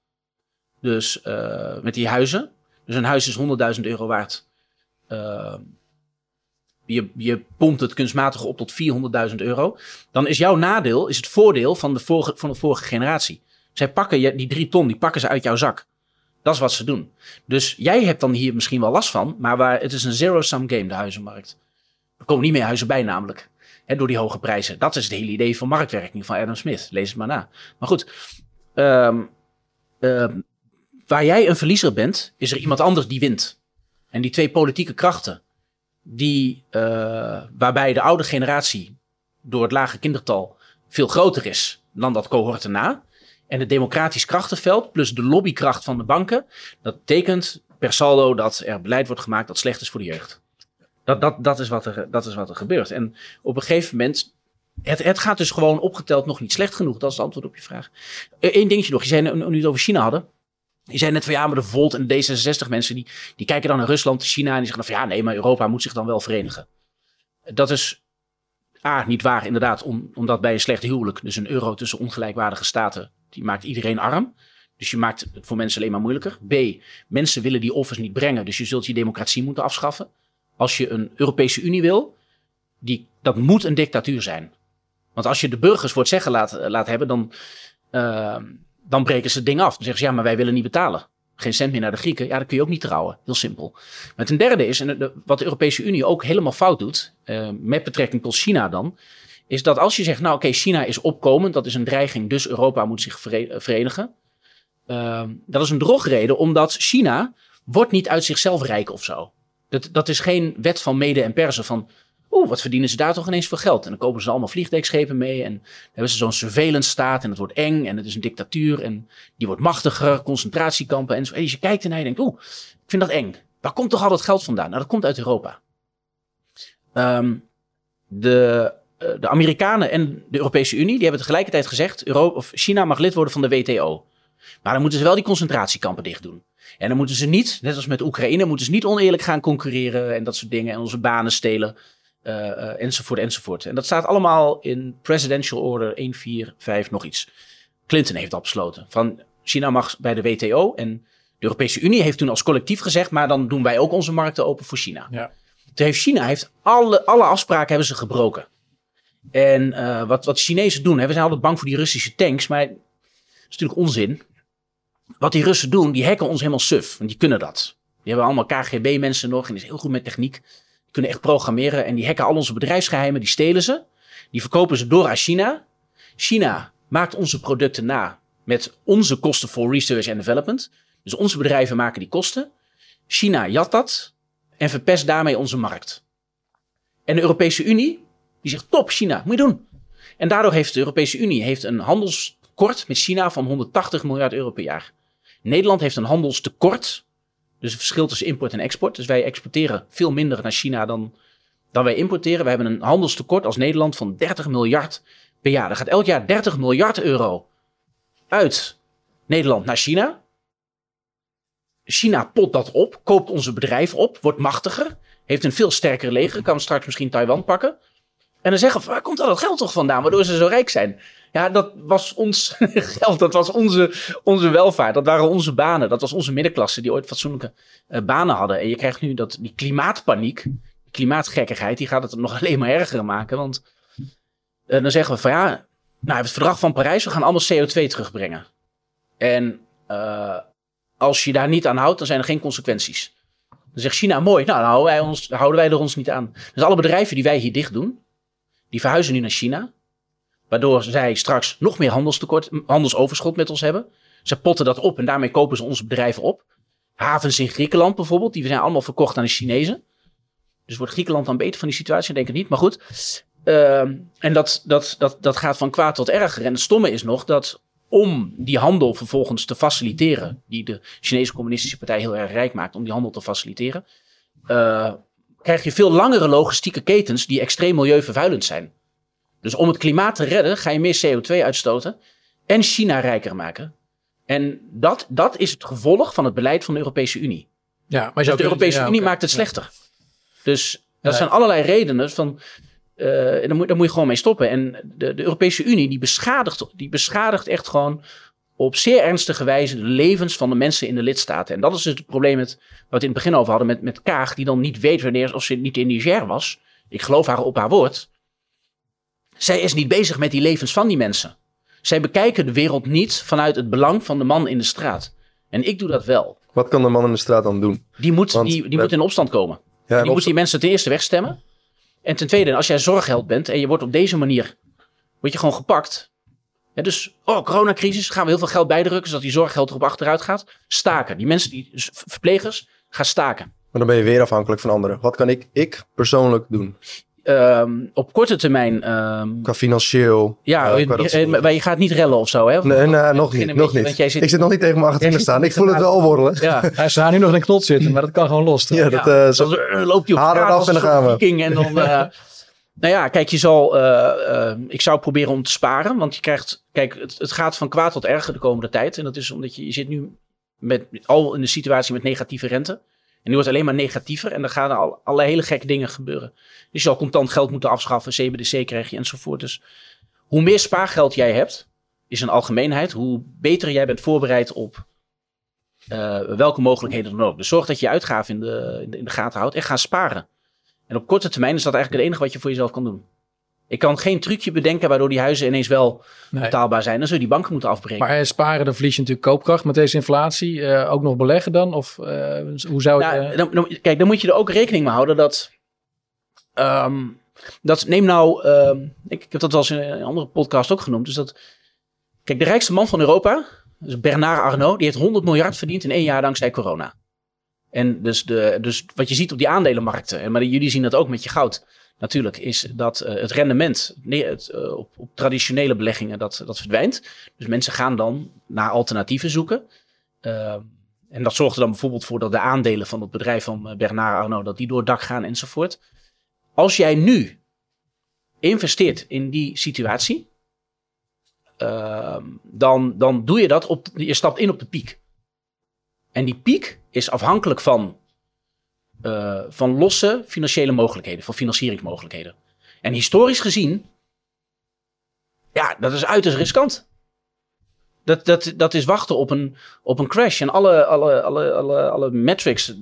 dus uh, met die huizen. Dus een huis is 100.000 euro waard. Je, je pompt het kunstmatig op tot 400.000 euro. Dan is jouw nadeel is het voordeel van de vorige, van de vorige generatie. Zij pakken die drie ton, die pakken ze uit jouw zak. Dat is wat ze doen. Dus jij hebt dan hier misschien wel last van, maar waar, het is een zero-sum game, de huizenmarkt. Er komen niet meer huizen bij namelijk. Hè, door die hoge prijzen. Dat is het hele idee van marktwerking van Adam Smith. Lees het maar na. Maar goed, um, um, Waar jij een verliezer bent, is er iemand anders die wint. En die twee politieke krachten, die, uh, waarbij de oude generatie door het lage kindertal veel groter is dan dat cohort erna. En het democratisch krachtenveld plus de lobbykracht van de banken, dat betekent per saldo dat er beleid wordt gemaakt dat slecht is voor de jeugd. Dat, dat, dat, is, wat er, dat is wat er gebeurt. En op een gegeven moment het, het, gaat dus gewoon opgeteld nog niet slecht genoeg. Dat is het antwoord op je vraag. Eén eh, dingetje nog. Je zei nu het over China hadden. Die zei net van ja, maar de Volt en de D66 mensen die, die kijken dan naar Rusland, China en die zeggen van ja, nee, maar Europa moet zich dan wel verenigen. Dat is A, niet waar inderdaad, om, omdat bij een slecht huwelijk, dus een euro tussen ongelijkwaardige staten, die maakt iedereen arm. Dus je maakt het voor mensen alleen maar moeilijker. B, mensen willen die offers niet brengen, dus je zult je democratie moeten afschaffen. Als je een Europese Unie wil, die, dat moet een dictatuur zijn. Want als je de burgers voor het zeggen laat, laat hebben, dan... Uh, dan breken ze het ding af. Dan zeggen ze, ja, maar wij willen niet betalen. geen cent meer naar de Grieken, ja, dan kun je ook niet trouwen. Heel simpel. Maar ten derde is, en wat de Europese Unie ook helemaal fout doet, uh, met betrekking tot China dan, is dat als je zegt, nou oké, China is opkomend, dat is een dreiging, dus Europa moet zich verenigen. Uh, dat is een drogreden, omdat China wordt niet uit zichzelf rijk of zo. Dat, dat is geen wet van mede en persen van, oeh, wat verdienen ze daar toch ineens voor geld? En dan kopen ze allemaal vliegdekschepen mee en dan hebben ze zo'n surveillance staat en het wordt eng en het is een dictatuur en die wordt machtiger, concentratiekampen en zo. En je kijkt en je denkt, oeh, ik vind dat eng. Waar komt toch al dat geld vandaan? Nou, dat komt uit Europa. Um, de, de Amerikanen en de Europese Unie, die hebben tegelijkertijd gezegd, Euro of China mag lid worden van de WTO. Maar dan moeten ze wel die concentratiekampen dicht doen. En dan moeten ze niet, net als met Oekraïne, moeten ze niet oneerlijk gaan concurreren en dat soort dingen en onze banen stelen. Uh, uh, enzovoort, enzovoort. En dat staat allemaal in Presidential Order 145 nog iets. Clinton heeft dat besloten. Van China mag bij de WTO en de Europese Unie heeft toen als collectief gezegd, maar dan doen wij ook onze markten open voor China. Ja. Toen heeft China heeft alle, alle afspraken hebben ze gebroken. En uh, wat, wat Chinezen doen, hè, we zijn altijd bang voor die Russische tanks, maar dat is natuurlijk onzin. Wat die Russen doen, die hacken ons helemaal suf, want die kunnen dat. Die hebben allemaal KGB-mensen nog en die is heel goed met techniek kunnen echt programmeren en die hacken al onze bedrijfsgeheimen, die stelen ze. Die verkopen ze door aan China. China maakt onze producten na met onze kosten voor research en development. Dus onze bedrijven maken die kosten. China jat dat en verpest daarmee onze markt. En de Europese Unie, die zegt top China, moet je doen. En daardoor heeft de Europese Unie heeft een handelstekort met China van 180 miljard euro per jaar. Nederland heeft een handelstekort dus het verschil tussen import en export. Dus wij exporteren veel minder naar China dan, dan wij importeren. We hebben een handelstekort als Nederland van 30 miljard per jaar. Er gaat elk jaar 30 miljard euro uit Nederland naar China. China pot dat op, koopt onze bedrijven op, wordt machtiger, heeft een veel sterker leger, kan straks misschien Taiwan pakken. En dan zeggen we, waar komt al dat geld toch vandaan, waardoor ze zo rijk zijn? Ja, dat was ons [laughs] geld, dat was onze, onze welvaart, dat waren onze banen, dat was onze middenklasse die ooit fatsoenlijke uh, banen hadden. En je krijgt nu dat, die klimaatpaniek, die klimaatgekkigheid, die gaat het nog [laughs] alleen maar erger maken. Want uh, dan zeggen we van ja, nou, het verdrag van Parijs, we gaan allemaal CO2 terugbrengen. En uh, als je daar niet aan houdt, dan zijn er geen consequenties. Dan zegt China, mooi, nou, houden wij, ons, houden wij er ons niet aan. Dus alle bedrijven die wij hier dicht doen, die verhuizen nu naar China. Waardoor zij straks nog meer handelstekort, handelsoverschot met ons hebben. Ze potten dat op en daarmee kopen ze onze bedrijven op. Havens in Griekenland bijvoorbeeld, die zijn allemaal verkocht aan de Chinezen. Dus wordt Griekenland dan beter van die situatie? Denk ik niet, maar goed. Uh, en dat, dat, dat, dat gaat van kwaad tot erger. En het stomme is nog dat om die handel vervolgens te faciliteren, die de Chinese Communistische Partij heel erg rijk maakt om die handel te faciliteren, uh, krijg je veel langere logistieke ketens die extreem milieuvervuilend zijn. Dus om het klimaat te redden ga je meer CO2 uitstoten en China rijker maken. En dat, dat is het gevolg van het beleid van de Europese Unie. Ja, maar dus de Europese Unie maakt het slechter. Dus dat zijn allerlei redenen van. Uh, daar, moet, daar moet je gewoon mee stoppen. En de, de Europese Unie die beschadigt, die beschadigt echt gewoon op zeer ernstige wijze de levens van de mensen in de lidstaten. En dat is dus het probleem met, wat we het in het begin over hadden met, met Kaag, die dan niet weet wanneer, of ze niet in Niger was. Ik geloof haar op haar woord. Zij is niet bezig met die levens van die mensen. Zij bekijken de wereld niet vanuit het belang van de man in de straat. En ik doe dat wel. Wat kan de man in de straat dan doen? Die moet, die, die moet in opstand komen. Ja, die moet die mensen ten eerste wegstemmen. En ten tweede, als jij zorgheld bent en je wordt op deze manier word je gewoon gepakt. Ja, dus, oh, coronacrisis, gaan we heel veel geld bijdrukken zodat die zorggeld erop achteruit gaat. Staken. Die mensen, die verplegers, gaan staken. Maar dan ben je weer afhankelijk van anderen. Wat kan ik, ik persoonlijk doen? Um, op korte termijn. Um, qua financieel. Ja, uh, je, maar je gaat niet rellen of zo, hè? nee, nee, nog niet. Nog niet. Zit, ik zit nog niet tegen mijn achterin te staan. Ik voel het wel worrelen. Ja. [laughs] Hij staat nu nog in een knot zitten, maar dat kan gewoon los. Ja, dat, uh, zo, dan loopt hij op haren af en dan gaan we. En dan, uh, [laughs] nou ja, kijk, je zal. Uh, ik zou proberen om te sparen, want je krijgt. Kijk, het, het, gaat van kwaad tot erger de komende tijd. En dat is omdat je, je zit nu met, al in de situatie met negatieve rente. En die wordt alleen maar negatiever en dan gaan er al, allerlei hele gekke dingen gebeuren. Dus je zal contant geld moeten afschaffen, CBDC krijg je enzovoort. Dus hoe meer spaargeld jij hebt, is een algemeenheid, hoe beter jij bent voorbereid op uh, welke mogelijkheden dan ook. Dus zorg dat je je uitgaven in de, in de gaten houdt en ga sparen. En op korte termijn is dat eigenlijk het enige wat je voor jezelf kan doen. Ik kan geen trucje bedenken waardoor die huizen ineens wel Nee. betaalbaar zijn. Dan zul je die banken moeten afbreken. Maar eh, sparen, dan verlies je natuurlijk koopkracht met deze inflatie. Eh, ook nog beleggen dan? Of eh, hoe zou dan, dan- kijk, dan moet je er ook rekening mee houden dat. ehm, dat neem nou. ehm, ik, ik heb dat wel eens in een andere podcast ook genoemd. Dus dat. Kijk, de rijkste man van Europa, dus Bernard Arnault, die heeft 100 miljard verdiend in één jaar dankzij corona. En dus, de, dus wat je ziet op die aandelenmarkten, en maar jullie zien dat ook met je goud natuurlijk, is dat eh, het rendement nee, het, eh, op, op traditionele beleggingen dat, dat verdwijnt. Dus mensen gaan dan naar alternatieven zoeken. Ehm, en dat zorgt er dan bijvoorbeeld voor dat de aandelen van het bedrijf van eh, Bernard Arnault, dat die door het dak gaan enzovoort. Als jij nu investeert in die situatie, ehm, dan, dan doe je dat op, je stapt in op de piek. En die piek is afhankelijk van, eh, van losse financiële mogelijkheden, van financieringsmogelijkheden. En historisch gezien, ja, dat is uiterst riskant. Dat, dat, dat is wachten op een, op een crash. En alle, alle, alle, alle, alle metrics,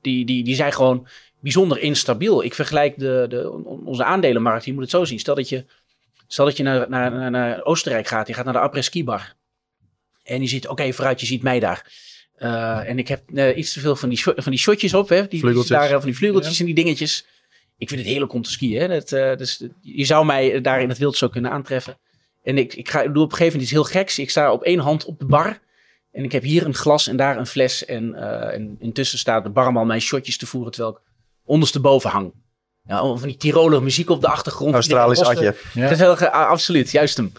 die, die, die zijn gewoon bijzonder instabiel. Ik vergelijk de, de, onze aandelenmarkt, je moet het zo zien. Stel dat je, stel dat je naar, naar, naar, Oostenrijk gaat, je gaat naar de après-ski bar. En je ziet, oké, vooruit, je ziet mij daar. Uh, en ik heb uh, iets te veel van die, van die shotjes op, hè? Die, vleugeltjes. Daar, van die vleugeltjes ja. en die dingetjes. Ik vind het heerlijk om te skiën. Hè? Dat, uh, dus, je zou mij daar in het wild zo kunnen aantreffen. En ik, ik, ga, ik doe op een gegeven moment iets heel geks. Ik sta op één hand op de bar. En ik heb hier een glas en daar een fles. En, uh, en intussen staat de barman mijn shotjes te voeren terwijl ik ondersteboven hang. Ja, van die Tiroler muziek op de achtergrond. Australisch atje. Ja. Dat is heel, absoluut, juist hem.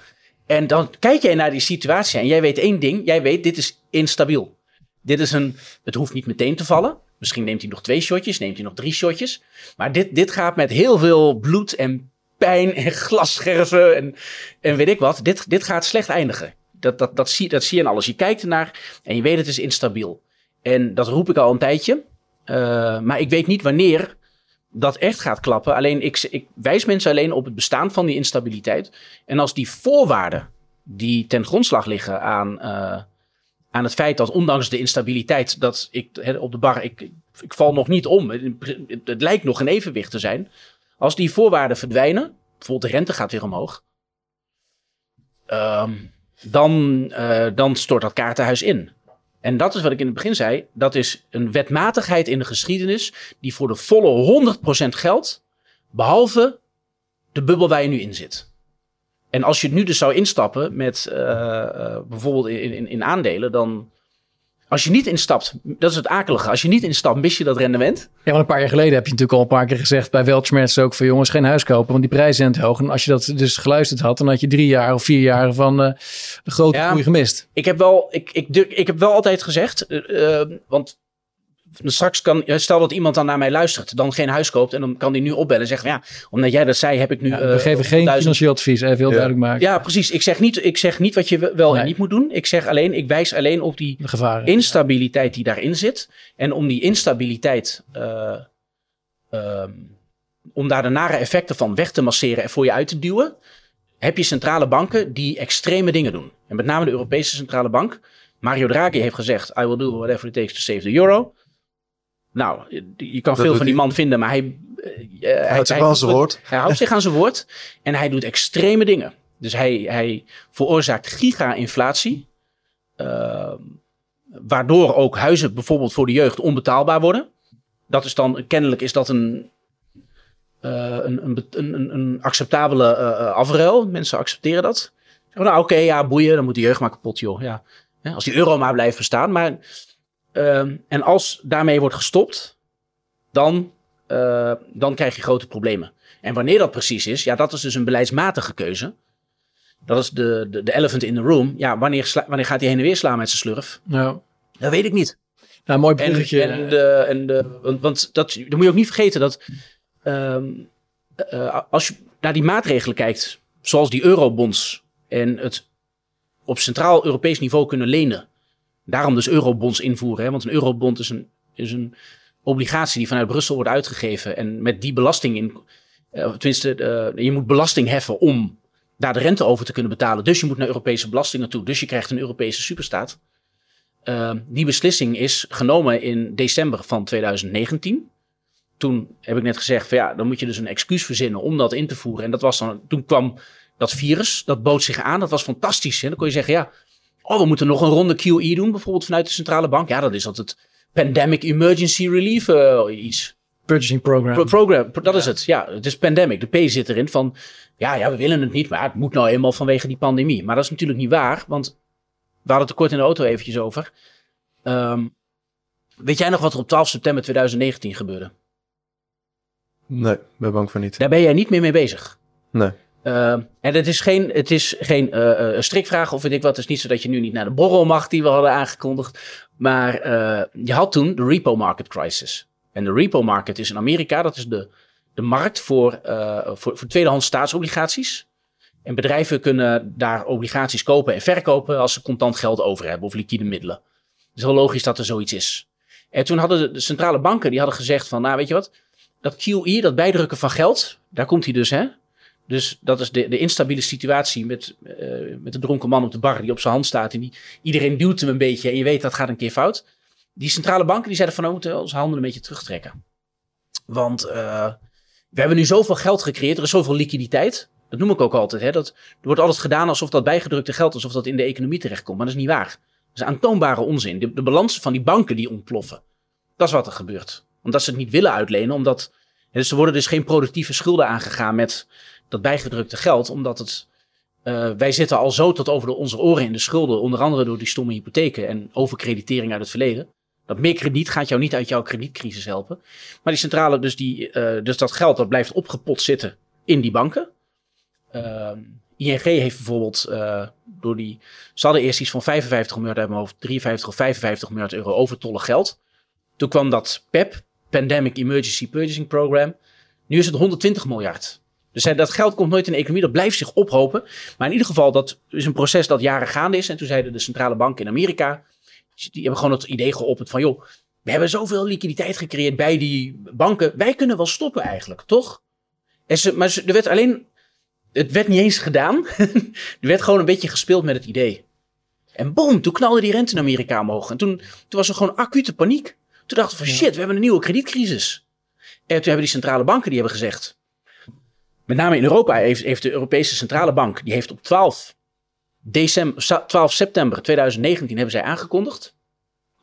En dan kijk jij naar die situatie en jij weet één ding. Jij weet, dit is instabiel. Dit is een, het hoeft niet meteen te vallen. Misschien neemt hij nog twee shotjes, neemt hij nog drie shotjes. Maar dit, dit gaat met heel veel bloed en pijn en [laughs] glasscherven en, en weet ik wat. Dit, dit gaat slecht eindigen. Dat, dat, dat, zie, dat zie je in alles. Je kijkt ernaar en je weet het is instabiel. En dat roep ik al een tijdje. Uh, maar ik weet niet wanneer dat echt gaat klappen. Alleen ik, ik wijs mensen alleen op het bestaan van die instabiliteit. En als die voorwaarden die ten grondslag liggen aan, uh, aan het feit dat ondanks de instabiliteit dat ik op de bar, ik, ik val nog niet om. Het, het, lijkt nog een evenwicht te zijn. Als die voorwaarden verdwijnen, bijvoorbeeld de rente gaat weer omhoog, um, dan, uh, dan stort dat kaartenhuis in. En dat is wat ik in het begin zei. Dat is een wetmatigheid in de geschiedenis die voor de volle 100% geldt. Behalve de bubbel waar je nu in zit. En als je het nu dus zou instappen met uh, uh, bijvoorbeeld in, in, in, aandelen, dan. Als je niet instapt, dat is het akelige. Als je niet instapt, mis je dat rendement. Ja, want een paar jaar geleden heb je natuurlijk al een paar keer gezegd bij Weltschmerz ook van jongens, geen huis kopen, want die prijzen zijn te hoog. En als je dat dus geluisterd had, dan had je drie jaar of vier jaar van uh, de grote ja, groei gemist. Ik heb wel, ik, ik, ik heb wel altijd gezegd, uh, want straks kan, stel dat iemand dan naar mij luistert, dan geen huis koopt en dan kan die nu opbellen en zeggen, ja, omdat jij dat zei, heb ik nu. Ja, we geven geen duizend... financieel advies, even heel ja. duidelijk maken. Ja, precies. Ik zeg niet, ik zeg niet wat je wel nee. en niet moet doen. Ik zeg alleen, ik wijs alleen op die gevaren, instabiliteit die daarin zit. En om die instabiliteit, uh, uh, om daar de nare effecten van weg te masseren en voor je uit te duwen, heb je centrale banken die extreme dingen doen. En met name de Europese Centrale Bank. Mario Draghi heeft gezegd, I will do whatever it takes to save the euro. Nou, je kan dat veel van die man vinden, maar hij... Uh, hij houdt zich aan zijn woord. Hij houdt zich aan zijn woord. En hij doet extreme dingen. Dus hij, hij veroorzaakt giga-inflatie. Uh, waardoor ook huizen bijvoorbeeld voor de jeugd onbetaalbaar worden. Dat is dan, kennelijk is dat een, uh, een, een, een, een, acceptabele uh, afruil. Mensen accepteren dat. Nou oké, okay, ja boeien, dan moet de jeugd maar kapot joh. Ja. Ja, als die euro maar blijft bestaan. Maar Uh, en als daarmee wordt gestopt, dan, uh, dan krijg je grote problemen. En wanneer dat precies is, ja, dat is dus een beleidsmatige keuze. Dat is de, de, de elephant in the room. Ja, wanneer, sla, wanneer gaat hij heen en weer slaan met zijn slurf? Ja. Dat weet ik niet. Nou, mooi bruggetje. En, en, de, en de, want, want dat, dan moet je ook niet vergeten dat um, uh, als je naar die maatregelen kijkt, zoals die eurobonds en het op centraal Europees niveau kunnen lenen. Daarom dus eurobonds invoeren. Hè? Want een eurobond is een, is een obligatie die vanuit Brussel wordt uitgegeven. En met die belasting in. Uh, tenminste, uh, je moet belasting heffen om daar de rente over te kunnen betalen. Dus je moet naar Europese belastingen toe. Dus je krijgt een Europese superstaat. Uh, die beslissing is genomen in december van 2019. toen heb ik net gezegd, van ja, dan moet je dus een excuus verzinnen om dat in te voeren. En dat was dan, toen kwam dat virus, dat bood zich aan. Dat was fantastisch. Hè? Dan kon je zeggen, ja, oh, we moeten nog een ronde QE doen, bijvoorbeeld vanuit de centrale bank. Ja, dat is altijd Pandemic Emergency Relief uh, iets. Purchasing Program. Pro program, dat is het. Ja, het is pandemic. De P zit erin van, ja, ja, we willen het niet, maar het moet nou eenmaal vanwege die pandemie. Maar dat is natuurlijk niet waar, want we hadden het er kort in de auto eventjes over. Um, weet jij nog wat er op 12 september 2019 gebeurde? Nee, ben bang voor niet. Daar ben jij niet meer mee bezig. Nee. Uh, en het is geen, het is geen uh, strikvraag of weet ik wat. Het is niet zo dat je nu niet naar de borrel mag die we hadden aangekondigd. Maar uh, je had toen de repo market crisis. En de repo market is in Amerika, dat is de, de markt voor, voor, voor tweedehands staatsobligaties. En bedrijven kunnen daar obligaties kopen en verkopen als ze contant geld over hebben of liquide middelen. Het is heel logisch dat er zoiets is. En toen hadden de centrale banken die hadden gezegd van, nou weet je wat, dat QE, dat bijdrukken van geld, daar komt hij dus hè. Dus dat is de, de instabiele situatie met, uh, met de dronken man op de bar die op zijn hand staat. En die, iedereen duwt hem een beetje en je weet dat gaat een keer fout. Die centrale banken die zeiden van nou, we moeten onze handen een beetje terugtrekken. Want uh, we hebben nu zoveel geld gecreëerd, er is zoveel liquiditeit. Dat noem ik ook altijd. Hè? Dat, er wordt altijd gedaan alsof dat bijgedrukte geld, alsof dat in de economie terechtkomt. Maar dat is niet waar. Dat is aantoonbare onzin. De, de balansen van die banken die ontploffen. Dat is wat er gebeurt. Omdat ze het niet willen uitlenen. Omdat, dus er worden dus geen productieve schulden aangegaan met dat bijgedrukte geld. Omdat het, uh, wij zitten al zo tot over de, onze oren in de schulden. Onder andere door die stomme hypotheken en overkreditering uit het verleden. Dat meer krediet gaat jou niet uit jouw kredietcrisis helpen. Maar die centrale, dus, die, uh, dus dat geld dat blijft opgepot zitten in die banken. Uh, ING heeft bijvoorbeeld door die. Ze hadden eerst iets van 55 miljard uit mijn hoofd, 53 of 55 miljard euro overtollig geld. Toen kwam dat PEP, Pandemic Emergency Purchasing Program. Nu is het 120 miljard. Dus dat geld komt nooit in de economie, dat blijft zich ophopen. Maar in ieder geval, dat is een proces dat jaren gaande is. En toen zeiden de centrale banken in Amerika, die hebben gewoon het idee geopperd van, joh, we hebben zoveel liquiditeit gecreëerd bij die banken. Wij kunnen wel stoppen eigenlijk, toch? En ze, maar er werd alleen, het werd niet eens gedaan. [laughs] er werd gewoon een beetje gespeeld met het idee. En boom, toen knalde die rente in Amerika omhoog. En toen, toen was er gewoon acute paniek. Toen dachten we van shit, we hebben een nieuwe kredietcrisis. En toen hebben die centrale banken die hebben gezegd. Met name in Europa heeft, heeft de Europese Centrale Bank, die heeft op 12, december, 12 september 2019 hebben zij aangekondigd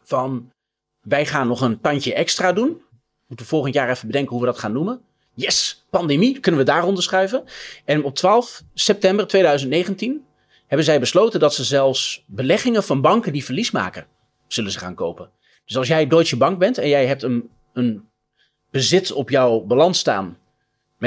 van wij gaan nog een tandje extra doen. We moeten volgend jaar even bedenken hoe we dat gaan noemen. Yes, pandemie, kunnen we daar onderschuiven. En op 12 september 2019 hebben zij besloten dat ze zelfs beleggingen van banken die verlies maken, zullen ze gaan kopen. Dus als jij Deutsche Bank bent en jij hebt een, een bezit op jouw balans staan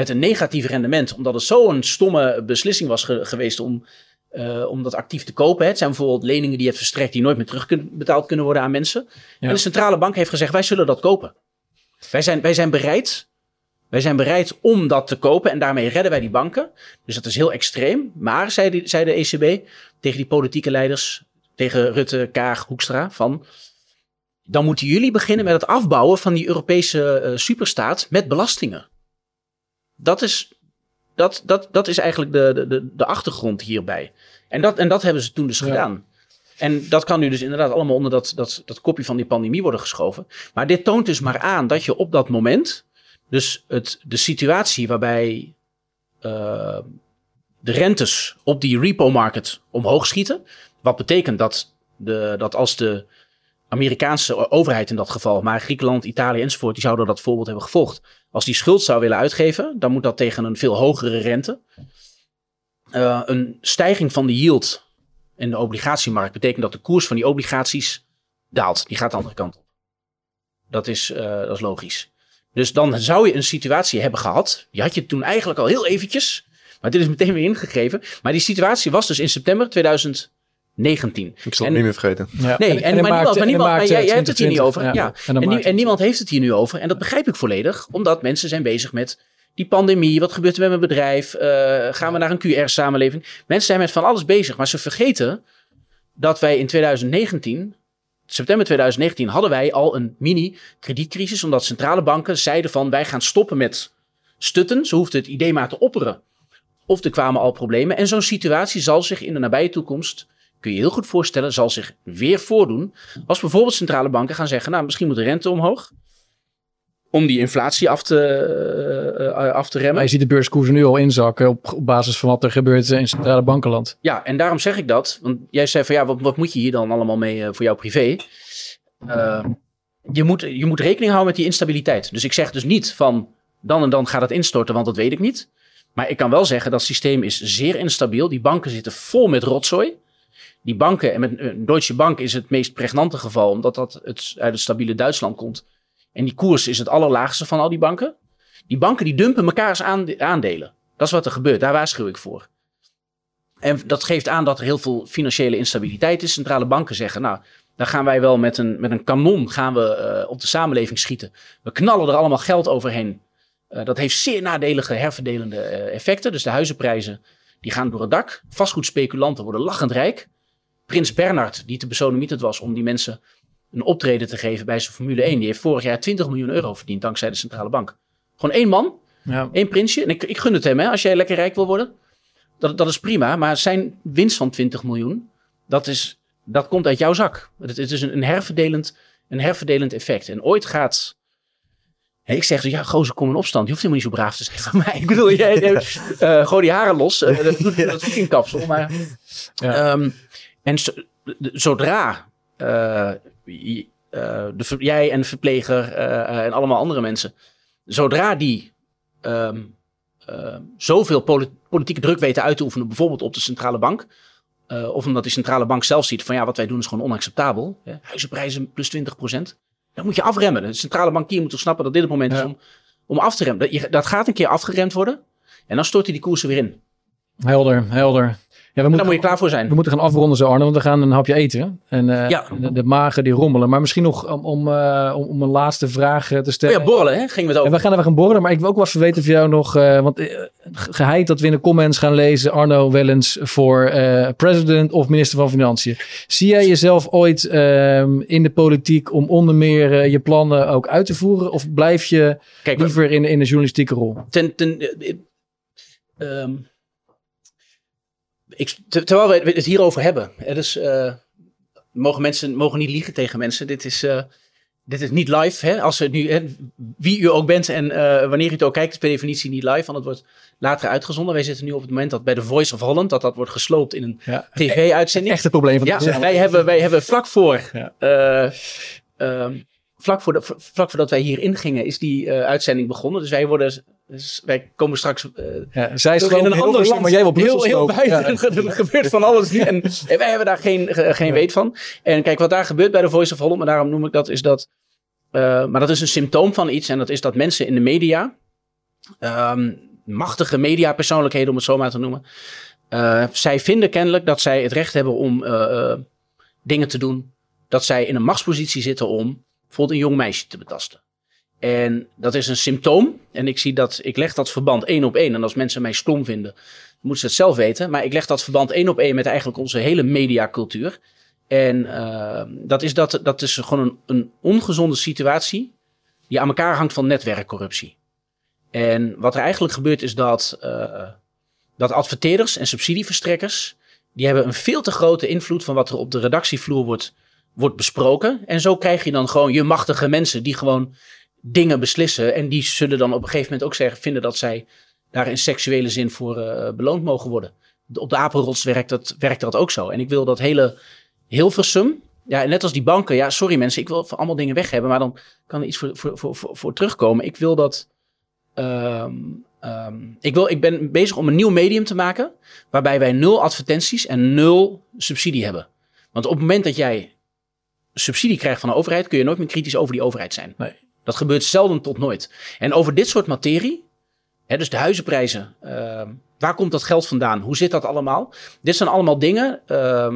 met een negatief rendement, omdat het zo'n stomme beslissing was geweest om, uh, om dat actief te kopen. Het zijn bijvoorbeeld leningen die het verstrekt die nooit meer terugbetaald kunnen worden aan mensen. En de centrale bank heeft gezegd, wij zullen dat kopen. Wij zijn, wij zijn bereid wij zijn bereid om dat te kopen en daarmee redden wij die banken. Dus dat is heel extreem. Maar, zei de, zei de ECB tegen die politieke leiders, tegen Rutte, Kaag, Hoekstra, van... Dan moeten jullie beginnen met het afbouwen van die Europese uh, superstaat met belastingen. Dat is, dat, dat, dat is eigenlijk de, de, de achtergrond hierbij. En dat, en dat hebben ze toen dus gedaan. En dat kan nu dus inderdaad allemaal onder dat, dat, dat kopje van die pandemie worden geschoven. Maar dit toont dus maar aan dat je op dat moment dus het, de situatie waarbij uh, de rentes op die repo market omhoog schieten. Wat betekent dat, de, dat als de Amerikaanse overheid in dat geval, maar Griekenland, Italië enzovoort, die zouden dat voorbeeld hebben gevolgd. Als die schuld zou willen uitgeven, dan moet dat tegen een veel hogere rente. Uh, een stijging van de yield in de obligatiemarkt betekent dat de koers van die obligaties daalt. Die gaat de andere kant op. Dat is, uh, dat is logisch. Dus dan zou je een situatie hebben gehad. Die had je toen eigenlijk al heel eventjes. Maar dit is meteen weer ingegeven. Maar die situatie was dus in september 2019. Ik zal het niet meer vergeten. Ja. Nee, en, maar, niemand, maar, niemand, maar jij, jij hebt het hier niet over. Ja. ja. En, en, en, niemand heeft het hier nu over. En dat begrijp ik volledig. Omdat mensen zijn bezig met die pandemie. Wat gebeurt er met mijn bedrijf? Uh, gaan we naar een QR-samenleving? Mensen zijn met van alles bezig. Maar ze vergeten dat wij in 2019 september 2019 hadden wij al een mini-kredietcrisis, omdat centrale banken zeiden van wij gaan stoppen met stutten. Ze hoefden het idee maar te opperen. Of er kwamen al problemen. En zo'n situatie zal zich in de nabije toekomst, kun je heel goed voorstellen, zal zich weer voordoen. Als bijvoorbeeld centrale banken gaan zeggen, nou misschien moet de rente omhoog. om die inflatie af te, eh, eh, af te remmen. Maar je ziet de beurskoersen nu al inzakken op, op basis van wat er gebeurt in centrale bankenland. Ja, en daarom zeg ik dat. Want jij zei van ja, wat, wat moet je hier dan allemaal mee eh, voor jouw privé? Uh, je, moet, je moet rekening houden met die instabiliteit. Dus ik zeg dus niet van dan en dan gaat het instorten, want dat weet ik niet. Maar ik kan wel zeggen dat het systeem is zeer instabiel. Die banken zitten vol met rotzooi. Die banken, en met Deutsche Bank is het meest pregnante geval, omdat dat het, uit het stabiele Duitsland komt. En die koers is het allerlaagste van al die banken. Die banken die dumpen mekaars aandelen. Dat is wat er gebeurt. Daar waarschuw ik voor. En dat geeft aan dat er heel veel financiële instabiliteit is. Centrale banken zeggen, nou, dan gaan wij wel met een, met een kanon gaan we, uh, op de samenleving schieten. We knallen er allemaal geld overheen. Uh, dat heeft zeer nadelige herverdelende effecten. Dus de huizenprijzen die gaan door het dak. Vastgoedspeculanten worden lachend rijk. Prins Bernard, die te besodemieterd was om die mensen een optreden te geven bij zijn Formule 1. Die heeft vorig jaar 20 miljoen euro verdiend dankzij de centrale bank. Gewoon één man, ja. één prinsje. En ik, ik gun het hem, hè, als jij lekker rijk wil worden. Dat, dat is prima, maar zijn winst van 20 miljoen, dat, is, dat komt uit jouw zak. Het, het is een, een, herverdelend, een herverdelend effect. En ooit gaat... ik zeg, ja, gozer, kom in opstand. Je hoeft helemaal niet zo braaf te zijn van mij. [laughs] Ik bedoel, jij, uh, [laughs] gooi die haren los. Uh, dat doet dat geen kapsel. Maar, ja. um, en zodra uh, de, jij en de verpleger en allemaal andere mensen, zodra die um, uh, zoveel politieke druk weten uit te oefenen, bijvoorbeeld op de centrale bank, of omdat die centrale bank zelf ziet van ja, wat wij doen is gewoon onacceptabel. Hè? Huizenprijzen plus 20% Dan moet je afremmen. De centrale bankier moet toch snappen dat dit het moment ja. is om, om af te remmen. Dat, dat gaat een keer afgeremd worden en dan stort hij die koersen weer in. Helder, helder. Ja, we moeten, daar moet je klaar voor zijn. We moeten gaan afronden zo Arno, want we gaan een hapje eten. En uh, ja. de, de, magen die rommelen. Maar misschien nog om, om, uh, om, een laatste vraag te stellen. Oh ja, borrelen hè? Gingen we het over. En we gaan even gaan borrelen. Maar ik wil ook wel even weten van jou nog. Uh, want geheid dat we in de comments gaan lezen. Arno Wellens voor president of minister van Financiën. Zie jij jezelf ooit ehm, in de politiek om onder meer je plannen ook uit te voeren? Of blijf je Kijk, liever in, in de journalistieke rol? Ten, ten, um, ik, terwijl we het hierover hebben. Het is, uh, mogen mensen mogen niet liegen tegen mensen. Dit is, uh, dit is niet live. Hè? Als het nu, hè, wie u ook bent en uh, wanneer u het ook kijkt, is per definitie niet live. Want het wordt later uitgezonden. Wij zitten nu op het moment dat bij de Voice of Holland, dat dat wordt gesloopt in een ja, tv-uitzending. Echt een probleem van de ja, wij hebben, wij hebben vlak voor... Ja. Um, vlak, voor de, vlak voordat wij hier ingingen, is die uitzending begonnen. Dus wij worden. Dus wij komen straks. Uh, ja, zij is in een ander land, maar jij wil heel, heel buiten. Ja. [laughs] er gebeurt van alles nu. En, en, wij hebben daar geen, geen weet van. En kijk, wat daar gebeurt bij de Voice of Holland, maar daarom noem ik dat, is dat. Uh, maar dat is een symptoom van iets. En dat is dat mensen in de media. Um, machtige mediapersoonlijkheden, om het zo maar te noemen. zij vinden kennelijk dat zij het recht hebben om dingen te doen. Dat zij in een machtspositie zitten om bijvoorbeeld een jong meisje te betasten. En dat is een symptoom. En ik zie dat, ik leg dat verband één op één. En als mensen mij stom vinden, moeten ze het zelf weten. Maar ik leg dat verband één op één met eigenlijk onze hele mediacultuur. En uh, dat, is dat, dat is gewoon een, een ongezonde situatie die aan elkaar hangt van netwerkcorruptie. En wat er eigenlijk gebeurt is dat, uh, dat adverteerders en subsidieverstrekkers, die hebben een veel te grote invloed van wat er op de redactievloer wordt wordt besproken. En zo krijg je dan gewoon je machtige mensen die gewoon dingen beslissen. En die zullen dan op een gegeven moment ook zeggen, vinden dat zij daar in seksuele zin voor uh, beloond mogen worden. Op de apenrots werkt dat, werkt dat ook zo. En ik wil dat hele Hilversum, ja, net als die banken, ja, sorry mensen, ik wil voor allemaal dingen weg hebben, maar dan kan er iets voor, voor, voor, voor, terugkomen. Ik wil dat. Um, um, ik, wil, ik ben bezig om een nieuw medium te maken, waarbij wij nul advertenties en nul subsidie hebben. Want op het moment dat jij subsidie krijgt van de overheid, kun je nooit meer kritisch over die overheid zijn. Nee. Dat gebeurt zelden tot nooit. En over dit soort materie, hè, dus de huizenprijzen, uh, waar komt dat geld vandaan? Hoe zit dat allemaal? Dit zijn allemaal dingen uh,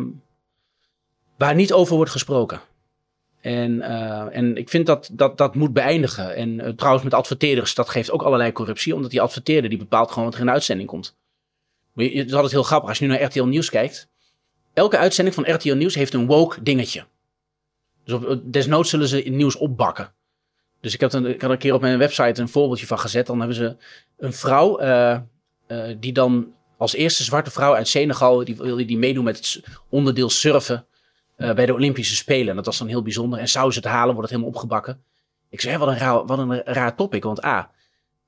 waar niet over wordt gesproken. En, uh, en ik vind dat dat, dat moet beëindigen. En uh, trouwens met adverteerders, dat geeft ook allerlei corruptie. Omdat die adverteerder, die bepaalt gewoon wat er in de uitzending komt. Maar je, het is heel grappig als je nu naar RTL Nieuws kijkt. Elke uitzending van RTL Nieuws heeft een woke dingetje. Dus op, desnoods zullen ze nieuws opbakken. Dus ik, heb een, ik had een keer op mijn website een voorbeeldje van gezet. Dan hebben ze een vrouw uh, uh, die dan als eerste zwarte vrouw uit Senegal... die wilde die meedoen met het onderdeel surfen uh, bij de Olympische Spelen. En dat was dan heel bijzonder. En zou ze het halen, wordt het helemaal opgebakken. Ik zei, wat een raar, wat een raar topic. Want A,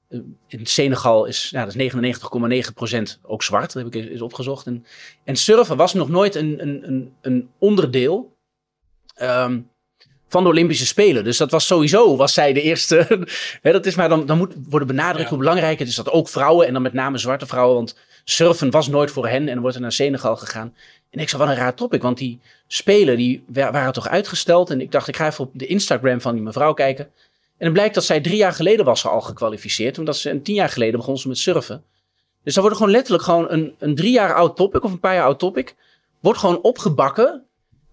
eh, in Senegal is, dat is 99,9% ook zwart, dat heb ik eens opgezocht. En, en surfen was nog nooit een, een, een, een onderdeel ehm, van de Olympische Spelen. Dus dat was sowieso, was zij de eerste. [laughs] Dat is maar dan, dan moet worden benadrukt Ja. hoe belangrijk het is dat ook vrouwen, en dan met name zwarte vrouwen, want surfen was nooit voor hen en dan wordt er naar Senegal gegaan. En ik zei, wat een raar topic, want die Spelen die wa- waren toch uitgesteld. En ik dacht, ik ga even op de Instagram van die mevrouw kijken. En dan blijkt dat zij drie jaar geleden was ze al gekwalificeerd. Omdat ze en tien jaar geleden begon ze met surfen. Dus dan wordt er gewoon letterlijk gewoon een, een drie jaar oud topic of een paar jaar oud topic. Wordt gewoon opgebakken.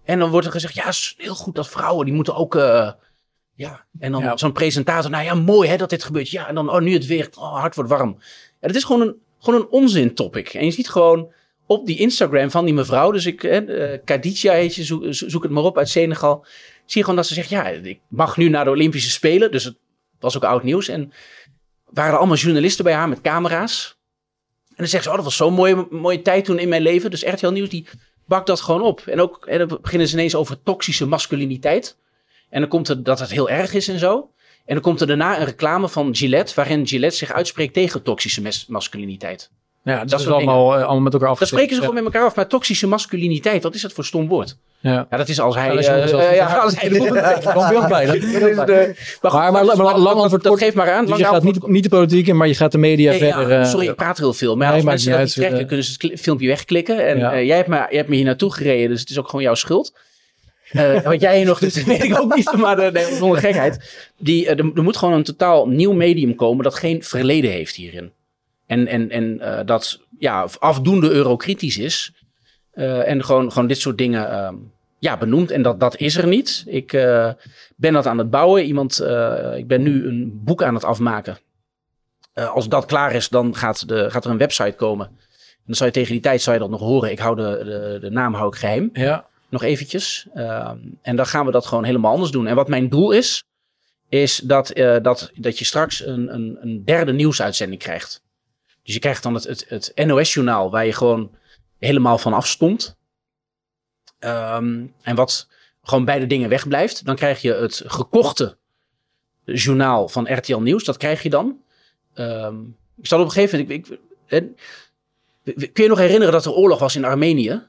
En dan wordt er gezegd, ja, is heel goed dat vrouwen, die moeten ook... eh, ja, en dan Ja. zo'n presentator, nou ja, mooi hè dat dit gebeurt. Ja, en dan, oh, nu het weer, oh, hart wordt warm. En het is gewoon een, gewoon een onzin topic. En je ziet gewoon op die Instagram van die mevrouw, dus ik, eh, Khadija heet je, zoek, zoek het maar op uit Senegal. Zie je gewoon dat ze zegt, ja, ik mag nu naar de Olympische Spelen. Dus het was ook oud nieuws. En waren er allemaal journalisten bij haar met camera's. En dan zegt ze, oh, dat was zo'n mooie, mooie tijd toen in mijn leven. Dus RTL Nieuws, die bakt dat gewoon op. En ook, en dan beginnen ze ineens over toxische masculiniteit. En dan komt er dat het heel erg is en zo. En dan komt er daarna een reclame van Gillette, waarin Gillette zich uitspreekt tegen toxische masculiniteit. Ja, dat, Dat is allemaal, eh, allemaal met elkaar Dan afgestemd. spreken ze gewoon met elkaar af. Maar toxische masculiniteit, wat is dat voor stom woord? Ja. Ja, dat is als hij... Ja, dat eh, eh, ja, als hij. [laughs] Dat- Dat is de- Maar, Maar- dat- dat- lang dat- antwoord Dat geeft maar aan. Dus je gaat niet, niet de politiek in, maar je gaat de media Nee, verder. sorry, ik praat heel veel. Maar nee, als mensen niet dat trekken, kunnen ze het filmpje wegklikken. En jij, hebt me, jij hebt me hier naartoe gereden, dus het is ook gewoon jouw schuld. Wat jij hier nog [laughs] doet, weet ik ook niet. Maar nee, zonder gekheid. Die, er moet gewoon een totaal nieuw medium komen dat geen verleden heeft hierin. En, en, en eh, dat ja, afdoende eurokritisch is. Eh, en gewoon, gewoon dit soort dingen ehm, ja, benoemt. En dat, dat is er niet. Ik eh, ben dat aan het bouwen. Iemand, ik ben nu een boek aan het afmaken. Als dat klaar is, dan gaat, de, gaat er een website komen. En dan zou je tegen die tijd zou je dat nog horen. Ik hou de, de, de naam hou ik geheim. Ja, Nog eventjes. Ehm, en dan gaan we dat gewoon helemaal anders doen. En wat mijn doel is, is dat, dat, dat je straks een, een, een derde nieuwsuitzending krijgt. Dus je krijgt dan het, het, het NOS-journaal waar je gewoon helemaal van afstond. Ehm, en wat gewoon beide dingen wegblijft. Dan krijg je het gekochte journaal van RTL Nieuws. Dat krijg je dan. Ehm, ik zal op een gegeven moment... Ik, ik, en- kun je nog herinneren dat er oorlog was in Armenië?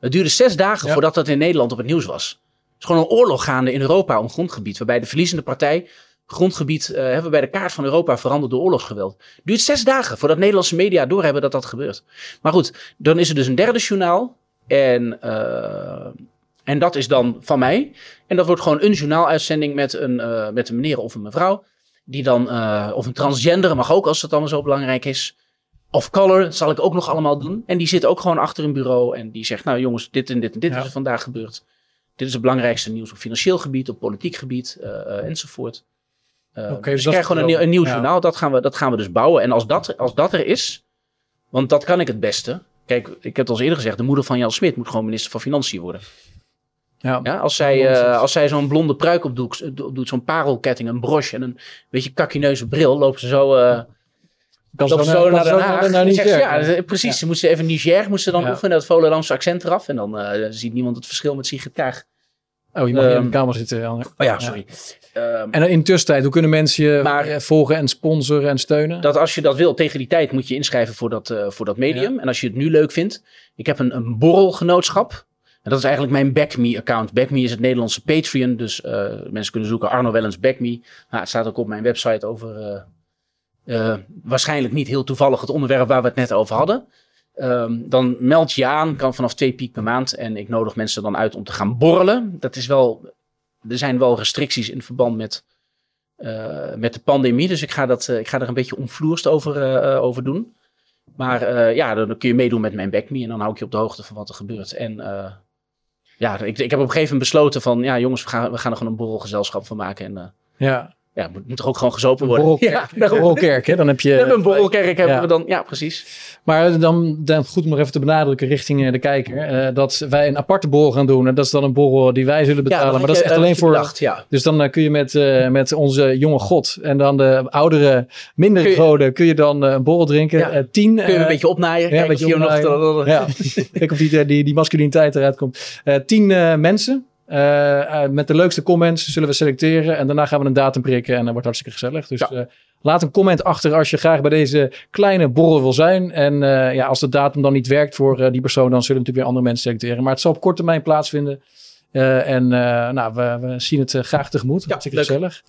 Het duurde zes dagen Ja. voordat dat in Nederland op het nieuws was. Het is gewoon een oorlog gaande in Europa om grondgebied. Waarbij de verliezende partij grondgebied, eh hebben bij de kaart van Europa veranderd door oorlogsgeweld. Duurt zes dagen voordat Nederlandse media doorhebben dat dat gebeurt. Maar goed, dan is er dus een derde journaal. En, eh, en dat is dan van mij. En dat wordt gewoon een journaaluitzending met een, eh, met een meneer of een mevrouw. Die dan, of een transgender, mag ook als dat allemaal zo belangrijk is. Of color, zal ik ook nog allemaal doen. En die zit ook gewoon achter een bureau. En die zegt, nou jongens, dit en dit en dit Ja. is er vandaag gebeurd. Dit is het belangrijkste nieuws op financieel gebied, op politiek gebied enzovoort. Eh, Oké, dus dus krijgt gewoon een, nieuw- een nieuw ja. journaal. Dat gaan, we, dat gaan we dus bouwen. En als dat, als dat er is, want dat kan ik het beste. Kijk, ik heb het al eens eerder gezegd. De moeder van Jan Smit moet gewoon minister van Financiën worden. ja. Ja, als zij, eh, als zij zo'n blonde pruik opdoet, opdoet zo'n parelketting, een broche en een beetje kakineuze bril, loopt ze zo, eh Kan loopt ze zo naar Den Haag. naar Niger. zegt ja, precies. Ja. Ze moest ze even Niger, moest ze dan Ja. oefenen, dat Volendamse accent eraf. En dan eh, ziet niemand het verschil met Sigrid Kaag. Oh, je mag hier in Ehm, de kamer zitten. Jan. Oh ja, sorry. Ehm, En in de tussentijd, hoe kunnen mensen je Maar- eh, volgen en sponsoren en steunen? dat als je dat wil, tegen die tijd moet je inschrijven voor dat, eh, voor dat medium. En als je het nu leuk vindt, ik heb een, een borrelgenootschap. En dat is eigenlijk mijn BackMe-account. BackMe is het Nederlandse Patreon. Dus eh, mensen kunnen zoeken Arno Wellens BackMe. Nou, het staat ook op mijn website over... eh, eh, waarschijnlijk niet heel toevallig het onderwerp waar we het net over hadden. Ehm, dan meld je aan, kan vanaf twee piek per maand. En ik nodig mensen dan uit om te gaan borrelen. Dat is wel... Er zijn wel restricties in verband met eh, met de pandemie. Dus ik ga, dat, eh, ik ga er een beetje omvloerst over, eh, over doen. Maar ja, dan, kun je meedoen met mijn backme en dan hou ik je op de hoogte van wat er gebeurt. En ja, ik, ik heb op een gegeven moment besloten van, ja jongens, we gaan, we gaan er gewoon een borrelgezelschap van maken. En ja, ja, moet, moet er ook gewoon gezopen worden. borrelkerk. [laughs] Ja, borrelkerk, hè? Dan heb We hebben je... een borrelkerk hebben Ja. we dan, ja precies. Maar dan, dan goed om nog even te benadrukken richting eh, de kijker. eh, dat wij een aparte borrel gaan doen. En dat is dan een borrel die wij zullen betalen. ja, maar dat is echt alleen voor... Bedacht, ja. Dus dan eh, kun je met, eh, met onze jonge god en dan de oudere, mindere Kun je- goden, kun je dan eh, een borrel drinken. Eh, tien. Kun je eh, een beetje opnaaien. ja, beetje of hier nog... [laughs] Ja, kijk of die, die, die masculiniteit eruit komt. Eh, tien eh, mensen. Eh, eh, met de leukste comments zullen we selecteren. En daarna gaan we een datum prikken. En dat wordt hartstikke gezellig. Dus Ja. eh, laat een comment achter als je graag bij deze kleine borrel wil zijn. En eh, ja, als de datum dan niet werkt voor die persoon, dan zullen we natuurlijk weer andere mensen selecteren. Maar het zal op korte termijn plaatsvinden. Eh, en eh, nou, we, we zien het graag tegemoet. Ja, Hartstikke leuk. gezellig.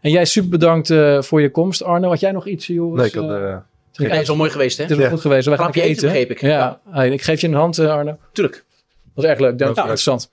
En jij super bedankt eh, voor je komst. Arno, had jij nog iets, Joris? Nee, ik had, het is wel mooi geweest, hè? is wel Ja. goed geweest. Wij gaan keer eten, eten. begreep ik. Ja, Hey, ik geef je een hand, Arno. Tuurlijk. Dat was erg leuk. Dank je. Ja. Interessant.